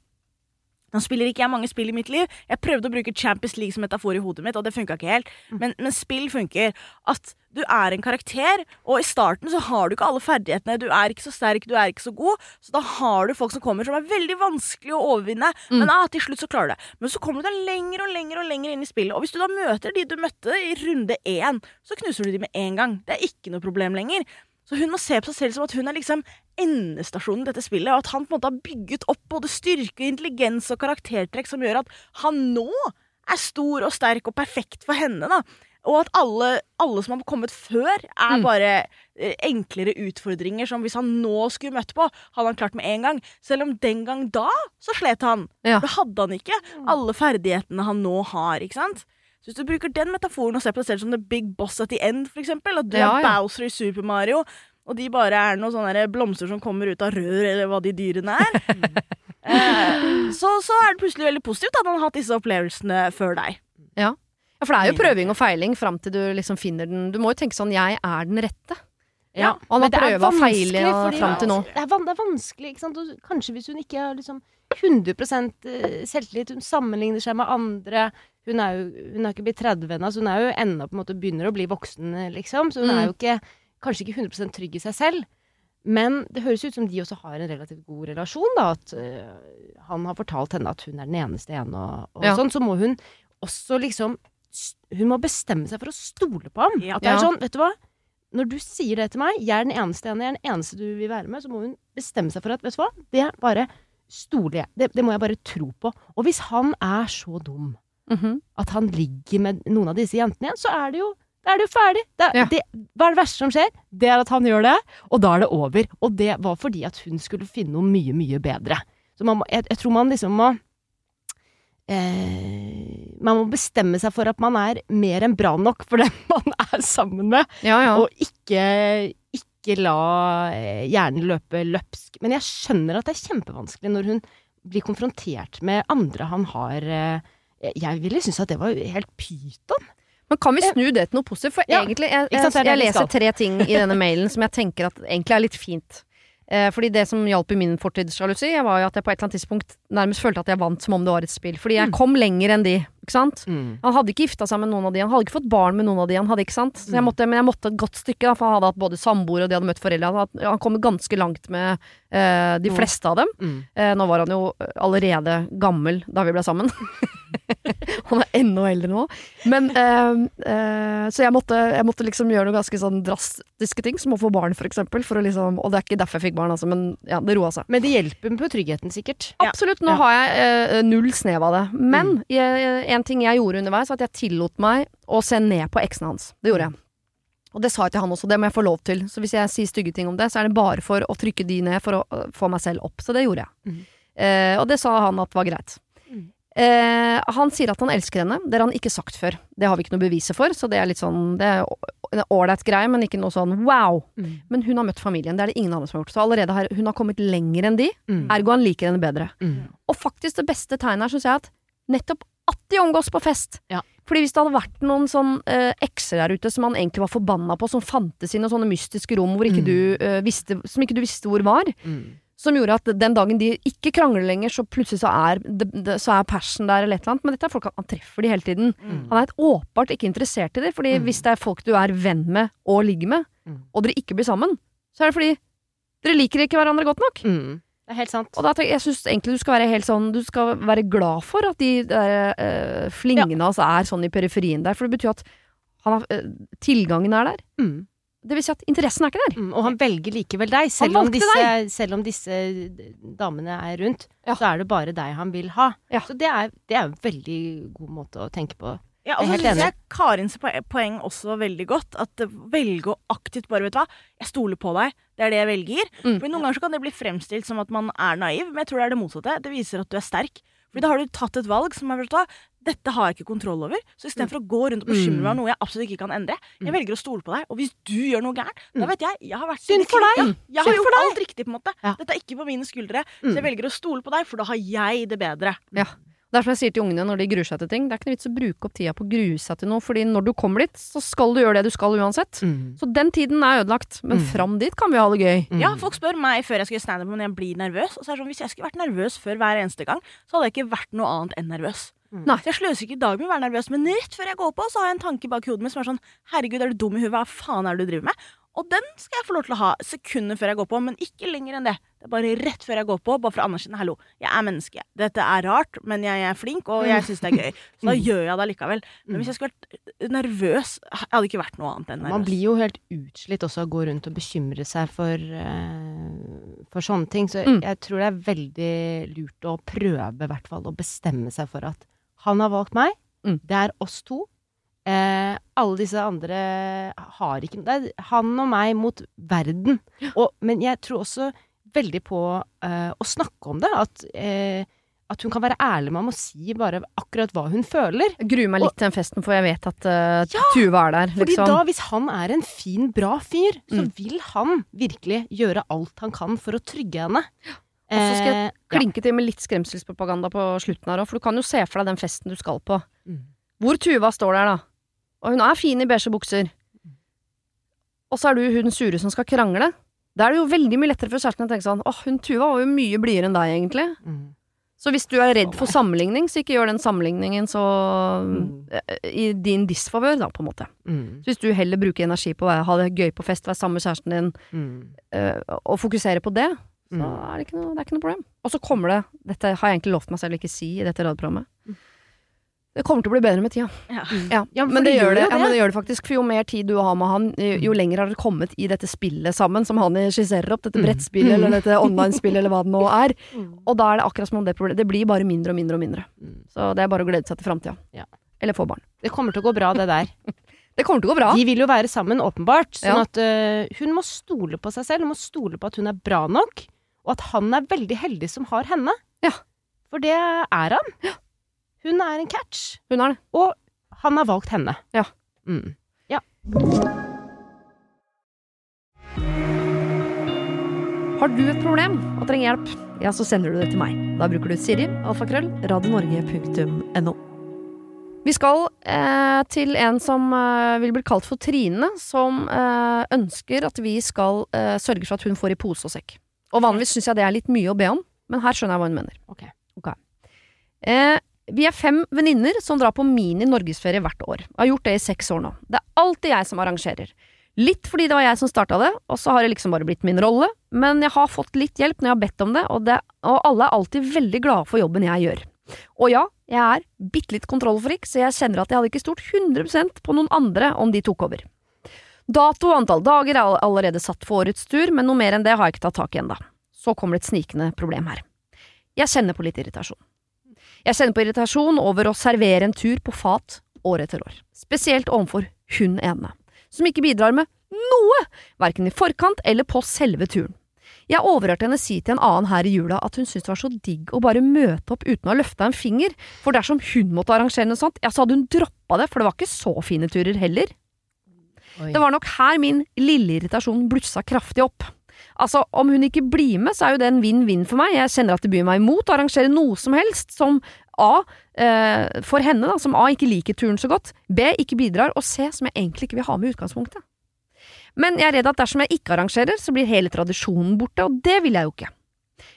Nå spiller ikke jeg mange spill i mitt liv. Jeg prøvde å bruke Champions League som metafor i hodet mitt, og det funka ikke helt. Men, men spill funker. At du er en karakter, og i starten så har du ikke alle ferdighetene. Du er ikke så sterk, du er ikke så god, så da har du folk som kommer som er veldig vanskelig å overvinne. Men ah, til slutt så klarer du det. Men så kommer du deg lenger og lenger og lenger inn i spillet. Og hvis du da møter de du møtte i runde én, så knuser du de med en gang. Det er ikke noe problem lenger. Så hun må se på seg selv som at hun er liksom endestasjonen i dette spillet, og at han på en måte har bygget opp både styrke, intelligens og karaktertrekk som gjør at han nå er stor og sterk og perfekt for henne, da. Og at alle, alle som har kommet før, er Mm. bare eh, enklere utfordringer som hvis han nå skulle møtt på, hadde han klart med en gang. Selv om den gang da så slet han. Ja. Det hadde han ikke alle ferdighetene han nå har, ikke sant. Så hvis du bruker den metaforen og ser på deg selv som the big boss at the end, for eksempel, at du Ja, er ja. Bowser i Super Mario, og de bare er noen sånne blomster som kommer ut av rør, eller hva de dyrene er, eh, så, så er det plutselig veldig positivt at han har hatt disse opplevelsene før deg. Ja, for det er jo prøving og feiling fram til du liksom finner den Du må jo tenke sånn 'jeg er den rette'. Ja, Og er prøvd og vanskelig, fordi- fram til nå. Det er, van det er vanskelig, ikke sant. Og kanskje hvis hun ikke har liksom 100 selvtillit, hun sammenligner seg med andre Hun er jo hun er ikke blitt 30 ennå, så hun er jo ennå på en måte begynner å bli voksen, liksom. Så hun Mm. er jo ikke, kanskje ikke 100 trygg i seg selv. Men det høres ut som de også har en relativt god relasjon, da. At uh, han har fortalt henne at hun er den eneste igjen, og, og Ja. sånn. Så må hun også liksom Hun må bestemme seg for å stole på ham. Ja. At det er sånn, vet du hva. Når du sier det til meg, jeg er den eneste ene, jeg er den eneste du vil være med, så må hun bestemme seg for at, vet du hva, det bare stoler jeg Det, det må jeg bare tro på. Og hvis han er så dum Mhm. at han ligger med noen av disse jentene igjen, så er det jo da er det jo ferdig. Det, Ja. det, hva er det verste som skjer? Det er at han gjør det, og da er det over. Og det var fordi at hun skulle finne noe mye, mye bedre. Så man må, jeg, jeg tror man liksom må eh, Man må bestemme seg for at man er mer enn bra nok for den man er sammen med, Ja, ja. og ikke, ikke la eh, hjernen løpe løpsk. Men jeg skjønner at det er kjempevanskelig når hun blir konfrontert med andre han har eh, Jeg ville synes at det var helt pyton. Men kan vi snu det til noe positivt? For Ja, egentlig, jeg, jeg, det jeg leser tre ting i denne mailen som jeg tenker at egentlig er litt fint. Eh, fordi det som hjalp i min fortidssjalusi, var jo at jeg på et eller annet tidspunkt nærmest følte at jeg vant som om det var et spill. Fordi jeg Mm. kom lenger enn de, sant? Han hadde ikke gifta seg med noen av de, han hadde ikke fått barn med noen av de, han hadde ikke sant? Så jeg Mm. måtte, men jeg måtte et godt stykke, da, for han hadde hatt både samboer og de hadde møtt foreldre. Han, hadde, han kom ganske langt med eh, de Mm. fleste av dem. Mm. Eh, nå var han jo allerede gammel da vi ble sammen. han er enda eldre nå. Men eh, eh, Så jeg måtte, jeg måtte liksom gjøre noen ganske sånn drastiske ting, som å få barn, for eksempel. For liksom, og det er ikke derfor jeg fikk barn, altså, men ja, det roa seg. Men det hjelper på tryggheten, sikkert. Absolutt. Nå Ja. har jeg eh, null snev av det. Men jeg, en ting jeg gjorde underveis, at jeg tillot meg å se ned på eksen hans. Det gjorde jeg. Og det sa jeg til han også, det må jeg få lov til. Så hvis jeg sier stygge ting om det, så er det bare for å trykke de ned for å øh, få meg selv opp. Så det gjorde jeg. Mm. Eh, og det sa han at var greit. Mhm. Eh, han sier at han elsker henne. Det har han ikke sagt før. Det har vi ikke noe beviser for, så det er litt sånn Det er en ålreit greie, men ikke noe sånn wow. Mm. Men hun har møtt familien. Det er det ingen andre som har gjort. Så allerede har hun har kommet lenger enn de. Mm. Ergo han liker henne bedre. Mm. Og faktisk det beste tegnet her syns jeg at nettopp at de omgås på fest. Ja. Fordi hvis det hadde vært noen sånn eh, ekser der ute som han egentlig var forbanna på, som fantes i noen sånne mystiske rom hvor ikke Mm. du, eh, visste, som ikke du visste hvor var, Mm. som gjorde at den dagen de ikke krangler lenger, så plutselig så er, det, det, så er passion der eller et eller annet. Men dette er folk han, han treffer de hele tiden. Mm. Han er et åpenbart ikke interessert i det, fordi Mm. hvis det er folk du er venn med og ligger med, Mm. og dere ikke blir sammen, så er det fordi dere liker ikke hverandre godt nok. Mm. Det er helt sant. Og da tenker jeg, jeg syns egentlig du skal være helt sånn Du skal være glad for at de der, uh, flingene hans er sånn i periferien der, for det betyr at han har, uh, tilgangen er der. Mm. Det vil si at interessen er ikke der. Mm. Og han velger likevel deg, selv om, valgte deg. selv om disse damene er rundt. Ja. Så er det bare deg han vil ha. Ja. Så det er, det er en veldig god måte å tenke på. Ja, og så syns jeg Karins poeng også veldig godt. At velge å aktivt bare, vet du hva, jeg stoler på deg. Det er det jeg velger. Mm. For Noen ganger så kan det bli fremstilt som at man er naiv, men jeg tror det er det motsatte. Det viser at du er sterk. Fordi da har du tatt et valg som er, vet du dette har jeg ikke kontroll over. Så istedenfor å gå rundt og bekymre meg om noe jeg absolutt ikke kan endre, jeg Mm. velger å stole på deg. Og hvis du gjør noe gærent, da Mm. vet jeg jeg har vært Synd for deg. Ja, jeg har gjort alt riktig, på en måte. Dette er ikke på mine skuldre. Mm. Så jeg velger å stole på deg, for da har jeg det bedre. Det er som jeg sier til ungene når de gruer seg til ting. Det er ikke noe vits å bruke opp tida på å grue seg til noe, fordi når du kommer dit, så skal du gjøre det du skal uansett. Mm. Så den tiden er ødelagt, men Mm. fram dit kan vi ha det gøy. Mm. Ja, folk spør meg før jeg skal gjøre standup om jeg blir nervøs. Og så er det sånn, Hvis jeg skulle vært nervøs før hver eneste gang, så hadde jeg ikke vært noe annet enn nervøs. Mm. Nei. Så jeg sløser ikke i dag med å være nervøs, men rett før jeg går på, så har jeg en tanke bak hodet mitt som er sånn Herregud, er du dum i huet? Hva faen er det du driver med? Og den skal jeg få lov til å ha sekunder før jeg går på, men ikke lenger enn det. Det er bare rett før jeg går på, bare for å anerkjenne hallo, jeg er menneske. Dette er rart, men jeg er flink, og jeg syns det er gøy. Så da Mm. gjør jeg det likevel. Men Mm. hvis jeg skulle vært nervøs, jeg hadde ikke vært noe annet enn nervøs. Man blir jo helt utslitt også av å gå rundt og bekymre seg for, uh, for sånne ting. Så Mm. jeg tror det er veldig lurt å prøve, i hvert fall, å bestemme seg for at han har valgt meg, Mm. det er oss to. Eh, alle disse andre har ikke Det er han og meg mot verden. Og, men jeg tror også veldig på eh, å snakke om det. At, eh, at hun kan være ærlig med ham og si bare akkurat hva hun føler. Jeg gruer meg litt til den festen, for jeg vet at uh, Tuva er der. Fordi Liksom. da, hvis han er en fin, bra fyr, så Mm. vil han virkelig gjøre alt han kan for å trygge henne. Og så skal jeg Eh. Klinke til med litt skremselspropaganda på slutten her òg, for du kan jo se for deg den festen du skal på. Mm. Hvor Tuva står der, da. Og hun er fin i beige bukser. Og så er du hun sure som skal krangle. Da er det jo veldig mye lettere for kjæresten å tenke sånn åh, hun Tuva var jo mye blidere enn deg, egentlig. Mm. Så hvis du er redd for sammenligning, så ikke gjør den sammenligningen så Mm. eh, i din disfavør, da, på en måte. Mm. Så hvis du heller bruker energi på å ha det gøy på fest, være sammen med kjæresten din, Mm. eh, og fokusere på det, så Mm. er det, ikke noe, det er ikke noe problem. Og så kommer det, dette har jeg egentlig lovt meg selv å ikke si i dette radioprogrammet, det kommer til å bli bedre med tida. Ja. Ja, Ja, men, det gjør det, ja, det. men det gjør det faktisk. For jo mer tid du har med han, jo, lenger har dere kommet i dette spillet sammen, som han skisserer opp, dette Mm. brettspillet eller dette online-spillet eller hva det nå er. Mm. Og da er det akkurat som om det problemet Det blir bare mindre og mindre og mindre. Mm. Så det er bare å glede seg til framtida. Eller få barn. Det kommer til å gå bra, det der. Det kommer til å gå bra. De vil jo være sammen, åpenbart. Sånn at eh, hun må stole på seg selv. Hun må stole på at hun er bra nok, og at han er veldig heldig som har henne. Ja. For det er han. Hun er en catch, Hun er det. og han har valgt henne. Ja. Mm. Har du et problem og trenger hjelp, ja, så sender du det til meg. Da bruker du Siri, alfakrøll, radionorge.no. Vi skal eh, til en som eh, vil bli kalt for Trine, som eh, ønsker at vi skal eh, sørge for at hun får i pose og sekk. Og vanligvis syns jeg det er litt mye å be om, men her skjønner jeg hva hun mener. Ok. Eh, vi er fem venninner som drar på mini-norgesferie hvert år. Jeg har gjort det i seks år nå. Det er alltid jeg som arrangerer. Litt fordi det var jeg som starta det, og så har det liksom bare blitt min rolle, men jeg har fått litt hjelp når jeg har bedt om det, og, det, og alle er alltid veldig glade for jobben jeg gjør. Og ja, jeg er bitte litt kontrollfrik, så jeg kjenner at jeg hadde ikke stolt 100% på noen andre om de tok over. Dato og antall dager er allerede satt for årets tur, men noe mer enn det har jeg ikke tatt tak i ennå. Så kommer det et snikende problem her. Jeg kjenner på litt irritasjon. Jeg kjenner på irritasjon over å servere en tur på fat år etter år, spesielt overfor hun ene, som ikke bidrar med noe, verken i forkant eller på selve turen. Jeg overhørte henne si til en annen her i jula at hun syntes det var så digg å bare møte opp uten å ha løfta en finger, for dersom hun måtte arrangere noe sånt, ja, så hadde hun droppa det, for det var ikke så fine turer heller. Oi. Det var nok her min lille irritasjon blussa kraftig opp. Altså, om hun ikke blir med, så er jo det en vinn-vinn for meg. Jeg kjenner at det byr meg imot å arrangere noe som helst som A, eh, for henne, da, som A ikke liker turen så godt, B, ikke bidrar, og C, som jeg egentlig ikke vil ha med i utgangspunktet. Men jeg er redd at dersom jeg ikke arrangerer, så blir hele tradisjonen borte, og det vil jeg jo ikke.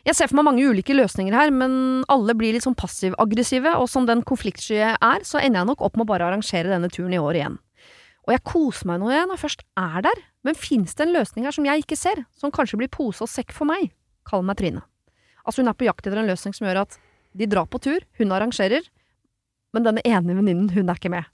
Jeg ser for meg mange ulike løsninger her, men alle blir litt sånn passiv-aggressive, og som den konfliktsky jeg er, så ender jeg nok opp med å bare arrangere denne turen i år igjen. Og jeg koser meg nå igjen når jeg først er der, men finnes det en løsning her som jeg ikke ser, som kanskje blir pose og sekk for meg? Kall meg Trine. Altså hun er på jakt etter en løsning som gjør at de drar på tur, hun arrangerer, men denne ene venninnen, hun er ikke med.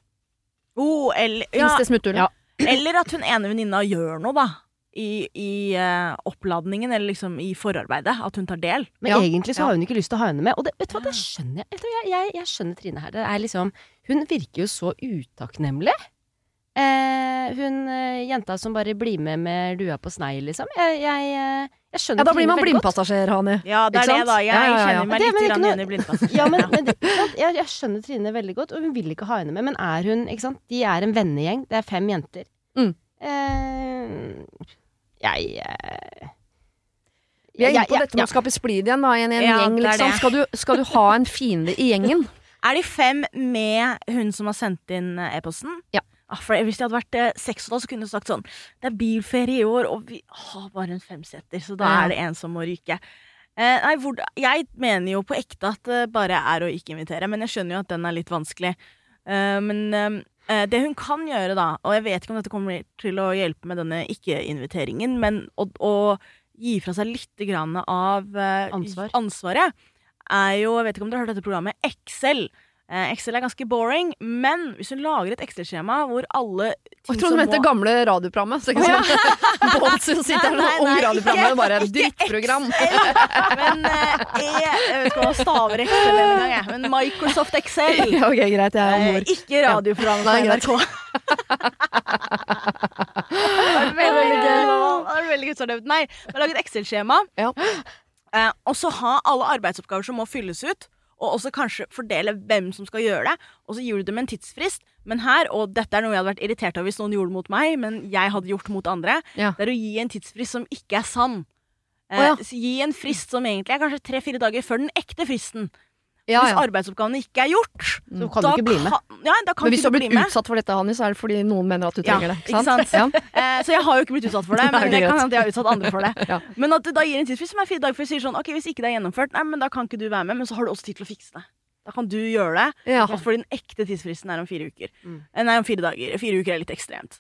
Oh, eller, ja, det smutthull? Ja. eller at hun ene venninna gjør noe, da. I, i uh, oppladningen, eller liksom i forarbeidet. At hun tar del. Men Ja. egentlig så har hun ikke lyst til å ha henne med. Og det, vet du hva, det skjønner jeg. Jeg, jeg. Jeg skjønner Trine her. Det er liksom Hun virker jo så utakknemlig. Eh, hun eh, jenta som bare blir med med lua på snei, liksom. Jeg, jeg, eh, jeg skjønner Ja, da blir man blindpassasjer, Hani. Ja, det er det, da. Jeg Ja, ja, kjenner meg litt grann igjen i blindpassasjer. Ja, men, men det. Jeg, jeg skjønner Trine veldig godt, og hun vil ikke ha henne med. Men er hun ikke sant? De er en vennegjeng. Det er fem jenter. Mm. Eh, jeg eh, Vi er inne på dette med ja. å skape splid igjen, da, i en, i en Ja, gjeng, liksom. det. Skal du, skal du ha en fiende i gjengen? Er de fem med hun som har sendt inn e-posten? Ja. Ah, for Hvis jeg hadde vært seks og da, så kunne du sagt sånn Det er bilferie i år, og vi har bare en femseter, så da er det en som må ryke. Eh, nei, hvor, jeg mener jo på ekte at det bare er å ikke invitere, men jeg skjønner jo at den er litt vanskelig. Eh, men eh, det hun kan gjøre, da, og jeg vet ikke om dette kommer til å hjelpe med denne ikke-inviteringen, men å, å gi fra seg litt grann av eh, Ansvar. ansvaret, er jo Jeg vet ikke om dere har hørt dette programmet Excel. Eh, Excel er ganske boring, men hvis hun lager et Excel-skjema hvor alle ting jeg trodde du mente må- gamle radioprogrammet. Så ikke sånn som sitter her med nei, ung radioprogram, ikke- bare drittprogram. Men eh, jeg, jeg vet ikke hva staver Excel engang, jeg. Men Microsoft Excel. Ja, ok, greit, jeg er Eh, mor. ikke radioprogrammet på. NRK. det veldig gøy. Det veldig gøy Nei, vi har laget Excel-skjema. Ja. Eh, og så ha alle arbeidsoppgaver som må fylles ut. Og også kanskje fordele hvem som skal gjøre det. Og så gir du dem en tidsfrist. Men her, og dette er noe jeg hadde vært irritert av hvis noen gjorde mot meg, men jeg hadde gjort mot andre, Ja. det er å gi en tidsfrist som ikke er sann. Eh, oh, ja. Gi en frist som egentlig er kanskje tre-fire dager før den ekte fristen. Ja, Hvis ja. arbeidsoppgavene ikke er gjort, Så kan du ikke bli med. Kan, ja, da kan Men hvis du har blitt utsatt for dette, Hanni, så er det fordi noen mener at du trenger det. ikke sant? Ja. Eh, så jeg har jo ikke blitt utsatt for det, men det kan hende jeg har utsatt andre for det. Ja. Men at du da gir en tidsfrist som er fire dager, du sier sånn Ok, hvis ikke det er gjennomført, nei, men da kan ikke du være med, men så har du også tid til å fikse det. Da kan du gjøre det, Ja. for den ekte tidsfristen er om fire uker. Mm. Eh, Nei, om fire dager. Fire uker er litt ekstremt.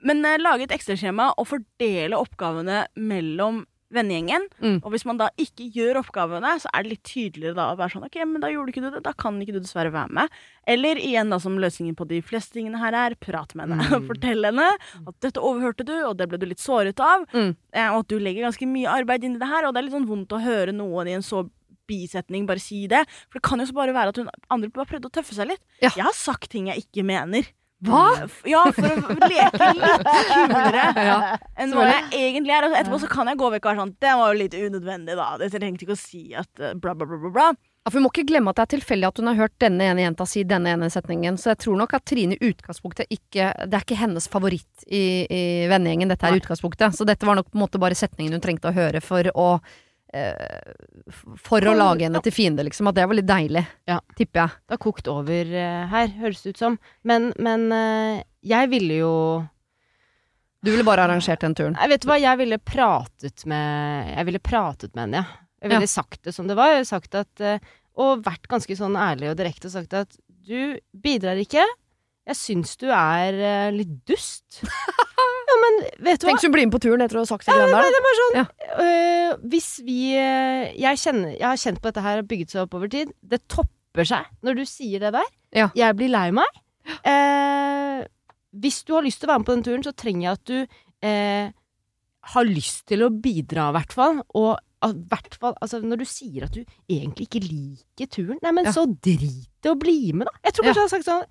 Men eh, lage et ekstraskjema og fordele oppgavene mellom vennegjengen. Mm. Og hvis man da ikke gjør oppgavene, så er det litt tydeligere da å være sånn Ok, men da gjorde ikke du det, da kan ikke du dessverre være med. Eller igjen, da, som løsningen på de fleste tingene her er, prat med henne. Mm. Fortell henne at dette overhørte du, og det ble du litt såret av. Mm. eh, Og at du legger ganske mye arbeid inn i det her, og det er litt sånn vondt å høre noen i en så bisetning bare si det. For det kan jo så bare være at hun andre bare prøvde å tøffe seg litt. Ja. Jeg har sagt ting jeg ikke mener. Hva? Ja, for å leke litt kulere Ja. enn hva jeg egentlig er. Og etterpå så kan jeg gå vekk og være sånn Det var jo litt unødvendig, da. Jeg trengte ikke å si at eh, bla, bla, bla, bla. Ja, for Vi må ikke glemme at det er tilfeldig at hun har hørt denne ene jenta si denne ene setningen. Så jeg tror nok at Trine i utgangspunktet ikke Det er ikke hennes favoritt i, i vennegjengen, dette er Nei. utgangspunktet. Så dette var nok på en måte bare setningen hun trengte å høre for å For å lage henne til fiende, liksom. At det var litt deilig, Ja. tipper jeg. Det har kokt over eh, her, høres det ut som. Men, men eh, jeg ville jo Du ville bare arrangert den turen. Jeg vet du hva, jeg ville pratet med Jeg ville pratet med henne, ja. Jeg ville sagt det som det var. Jeg ville sagt at eh, Og vært ganske sånn ærlig og direkte og sagt at du bidrar ikke. Jeg syns du er eh, litt dust. ja, men vet du hva? Tenk hvis du blir med på turen etter å ha sagt det greiene Nei, der. det er bare sånn Ja. øh, Hvis vi øh, jeg, kjenner, jeg har kjent på dette her har bygget seg opp over tid. Det topper seg når du sier det der. Ja. Jeg blir lei meg. Eh, hvis du har lyst til å være med på den turen, så trenger jeg at du eh, har lyst til å bidra, i hvert fall. Og hvert fall, altså, når du sier at du egentlig ikke liker turen, nei, men Ja. så drit i å bli med, da. Jeg tror kanskje jeg hadde sagt sånn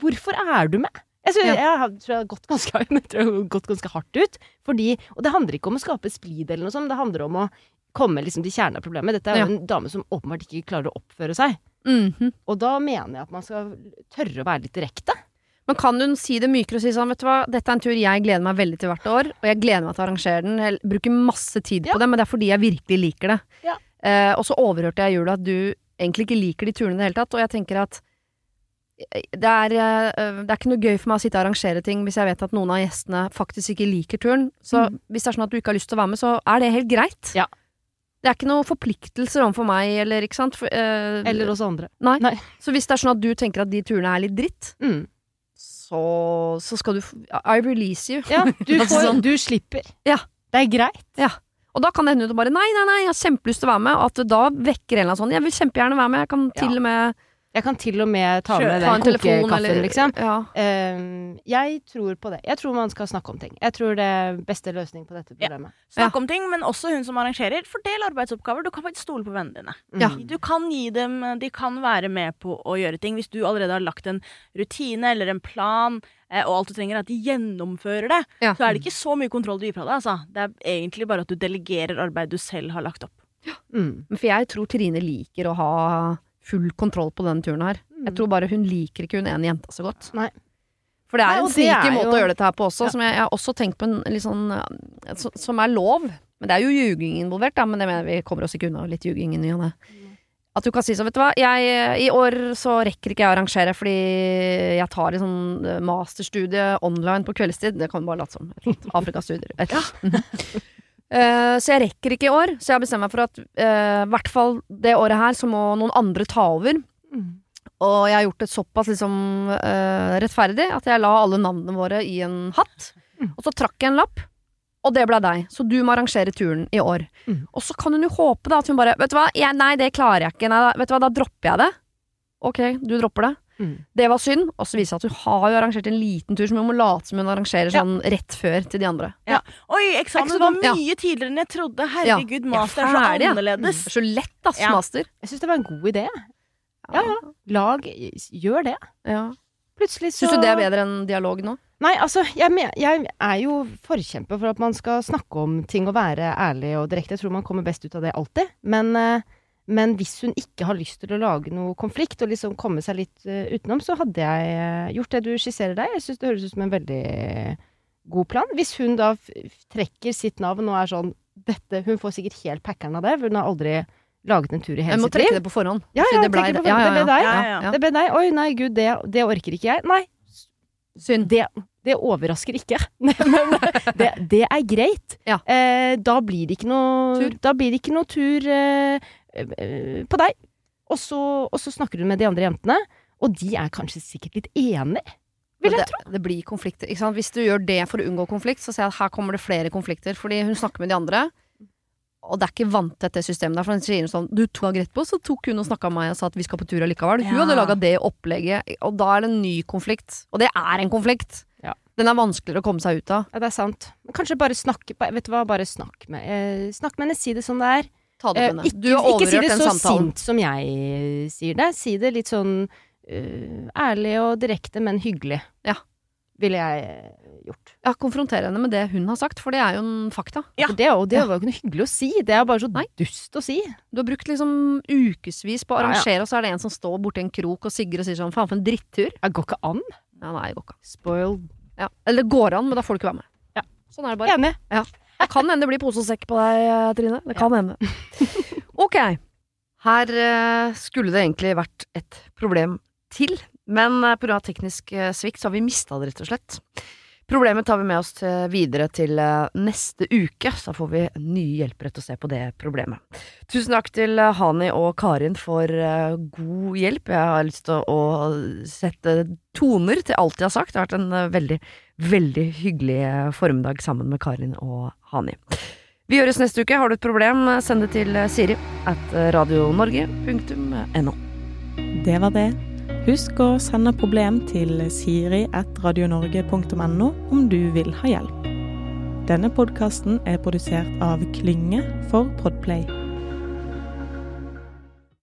Hvorfor er du med? Jeg tror, Ja. jeg har- tror jeg har gått ganske, jeg gått ganske hardt ut. Fordi, og det handler ikke om å skape splid eller noe sånt, det handler om å komme liksom til kjernen av problemet. Dette er jo Ja. en dame som åpenbart ikke klarer å oppføre seg. Mhm. Og da mener jeg at man skal tørre å være litt direkte. Men kan hun si det mykere og si sånn, vet du hva, dette er en tur jeg gleder meg veldig til hvert år, og jeg gleder meg til å arrangere den, jeg bruker masse tid Ja. på det, men det er fordi jeg virkelig liker det. Ja. Eh, og så overhørte jeg i jula at du egentlig ikke liker de turene i det hele tatt, og jeg tenker at det er, eh, det er ikke noe gøy for meg å sitte og arrangere ting hvis jeg vet at noen av gjestene faktisk ikke liker turen. Så hvis det er sånn at du ikke har lyst til å være med, så er det helt greit. Mm. Ja. Det er ikke noen forpliktelser overfor meg, eller ikke sant. For, eh, Eller oss andre. Nei. Nei. Så hvis det er sånn at du tenker at de turene er litt dritt, Mm. så, så skal du I release you. Ja, du, Altså får, sånn. du slipper. Ja. Det er greit. Og da kan det hende du bare Nei, nei, nei, jeg har kjempelyst til å være med. Og at du da vekker en eller annen sånn Jeg vil kjempegjerne være med. Jeg kan Ja. til og med Jeg kan til og med ta Kjø- med ta den kokekaffen, liksom. Ja. Um, jeg tror på det. Jeg tror man skal snakke om ting. Jeg tror det er beste løsning på dette Ja. problemet. Snakk om ting, men også hun som arrangerer. Fordel arbeidsoppgaver. Du kan faktisk stole på vennene dine. Mm. Ja. Du kan gi dem De kan være med på å gjøre ting. Hvis du allerede har lagt en rutine eller en plan, eh, og alt du trenger er at de gjennomfører det, Ja. så er det ikke så mye kontroll du gir fra deg. Altså. Det er egentlig bare at du delegerer arbeid du selv har lagt opp. Mm. For jeg tror Trine liker å ha full kontroll på denne turen her. Jeg tror bare hun liker ikke hun ene jenta så godt. Nei. For det er Nei, en sneaky måte jo- å gjøre dette her på også, Ja. som jeg, jeg har også tenkt på en litt sånn eh, så- Som er lov. Men det er jo ljuging involvert, da, men det mener vi kommer oss ikke unna litt ljuging i ny og ne. At du kan si så, vet du hva, jeg, i år så rekker ikke jeg å arrangere fordi jeg tar en sånn eh, masterstudie online på kveldstid. Det kan du bare late som. Afrikastudier. Et eller annet. Eh, så jeg rekker ikke i år, så jeg har bestemt meg for at eh, i hvert fall det året her så må noen andre ta over. Mm. Og jeg har gjort det såpass liksom uh, rettferdig at jeg la alle navnene våre i en hatt. Mm. Og så trakk jeg en lapp, og det ble deg. Så du må arrangere turen i år. Mm. Og så kan hun jo håpe da at hun bare Vet du hva, jeg, nei, det klarer jeg ikke. Nei, vet du hva, da dropper jeg det. Ok, du dropper det. Mm. Det var synd. Og så viser det seg at hun har jo arrangert en liten tur som hun må late som hun arrangerer Ja. sånn rett før til de andre. Oi, eksamen var ja. mye tidligere enn jeg trodde. Herregud, Ja, master er så ja. annerledes. Det er så lett, ass, Ja. master. Jeg syns det var en god idé. Ja, ja. Lag Gjør det. ja. Plutselig så Syns du det er bedre enn dialog nå? Nei, altså, jeg, jeg er jo forkjemper for at man skal snakke om ting og være ærlig og direkte. Jeg tror man kommer best ut av det alltid. Men, eh, Men hvis hun ikke har lyst til å lage noe konflikt og liksom komme seg litt uh, utenom, så hadde jeg eh, gjort det du skisserer deg. Jeg syns det høres ut som en veldig god plan. Hvis hun da trekker sitt navn og er sånn dette, Hun får sikkert helt packeren av det, for hun har aldri laget en tur i hele Jeg må trekke det på forhånd. Ja, ja, det ble det. på forhånd. Det ble deg. Ja, ja, ja. Det ble deg. Oi, nei, gud, det, det orker ikke jeg. Nei, Synd. det, det overrasker ikke. Men det, det er greit. Ja. Eh, da blir det ikke noe Tur. Da blir det ikke noe tur eh, på deg. Og så, og så snakker du med de andre jentene, og de er kanskje sikkert litt enige. Vil jeg det, det blir konflikter. Hvis du gjør det for å unngå konflikt, så ser jeg at her kommer det flere konflikter. Fordi hun snakker med de andre, og det er ikke vant til dette systemet der. For hun sier sånn Du tok rett på, så tok hun og snakka med meg og sa at vi skal på tur allikevel. Hun Ja. hadde laga det opplegget, og da er det en ny konflikt. Og det er en konflikt. Ja. Den er vanskeligere å komme seg ut av. Ja, det er sant. Kanskje bare snakke Vet du hva, bare snakk med eh, Snakk med henne, si det som det er. Ta det opp med henne. ikke, Du har ikke si det så samtalen. sint som jeg sier det. Si det litt sånn uh, ærlig og direkte, men hyggelig. Ja. Ville jeg eh, gjort. Ja, konfrontere henne med det hun har sagt, for det er jo en fakta. Ja. For det, og det Ja. var jo ikke noe hyggelig å si. Det er bare så Nei. dust å si. Du har brukt liksom ukevis på å Ja, ja. arrangere, og så er det en som står borti en krok og sigger og sier sånn faen for en drittur. Det går ikke an. Ja, nei, det går ikke an. Spoiled. Ja. Eller det går an, men da får du ikke være med. Ja. Sånn er det bare. Enig. Det kan hende det blir pose og sekk på deg, eh, Trine. Det kan hende. ok. Her eh, skulle det egentlig vært et problem til, men uh, pga. teknisk eh, svikt så har vi mista det, rett og slett. Problemet tar vi med oss til, videre til eh, neste uke, så får vi nye hjelpere til å se på det problemet. Tusen takk til eh, Hani og Karin for eh, god hjelp. Jeg har lyst til å, sette toner til alt de har sagt. Det har vært en eh, veldig, veldig hyggelig formiddag sammen med Karin og Hani. Vi gjøres neste uke. Har du et problem, send det til Siri at radionorge.no. Det var det. Husk å sende problem til siri at radionorge.no om du vil ha hjelp. Denne podkasten er produsert av Klynge for Podplay.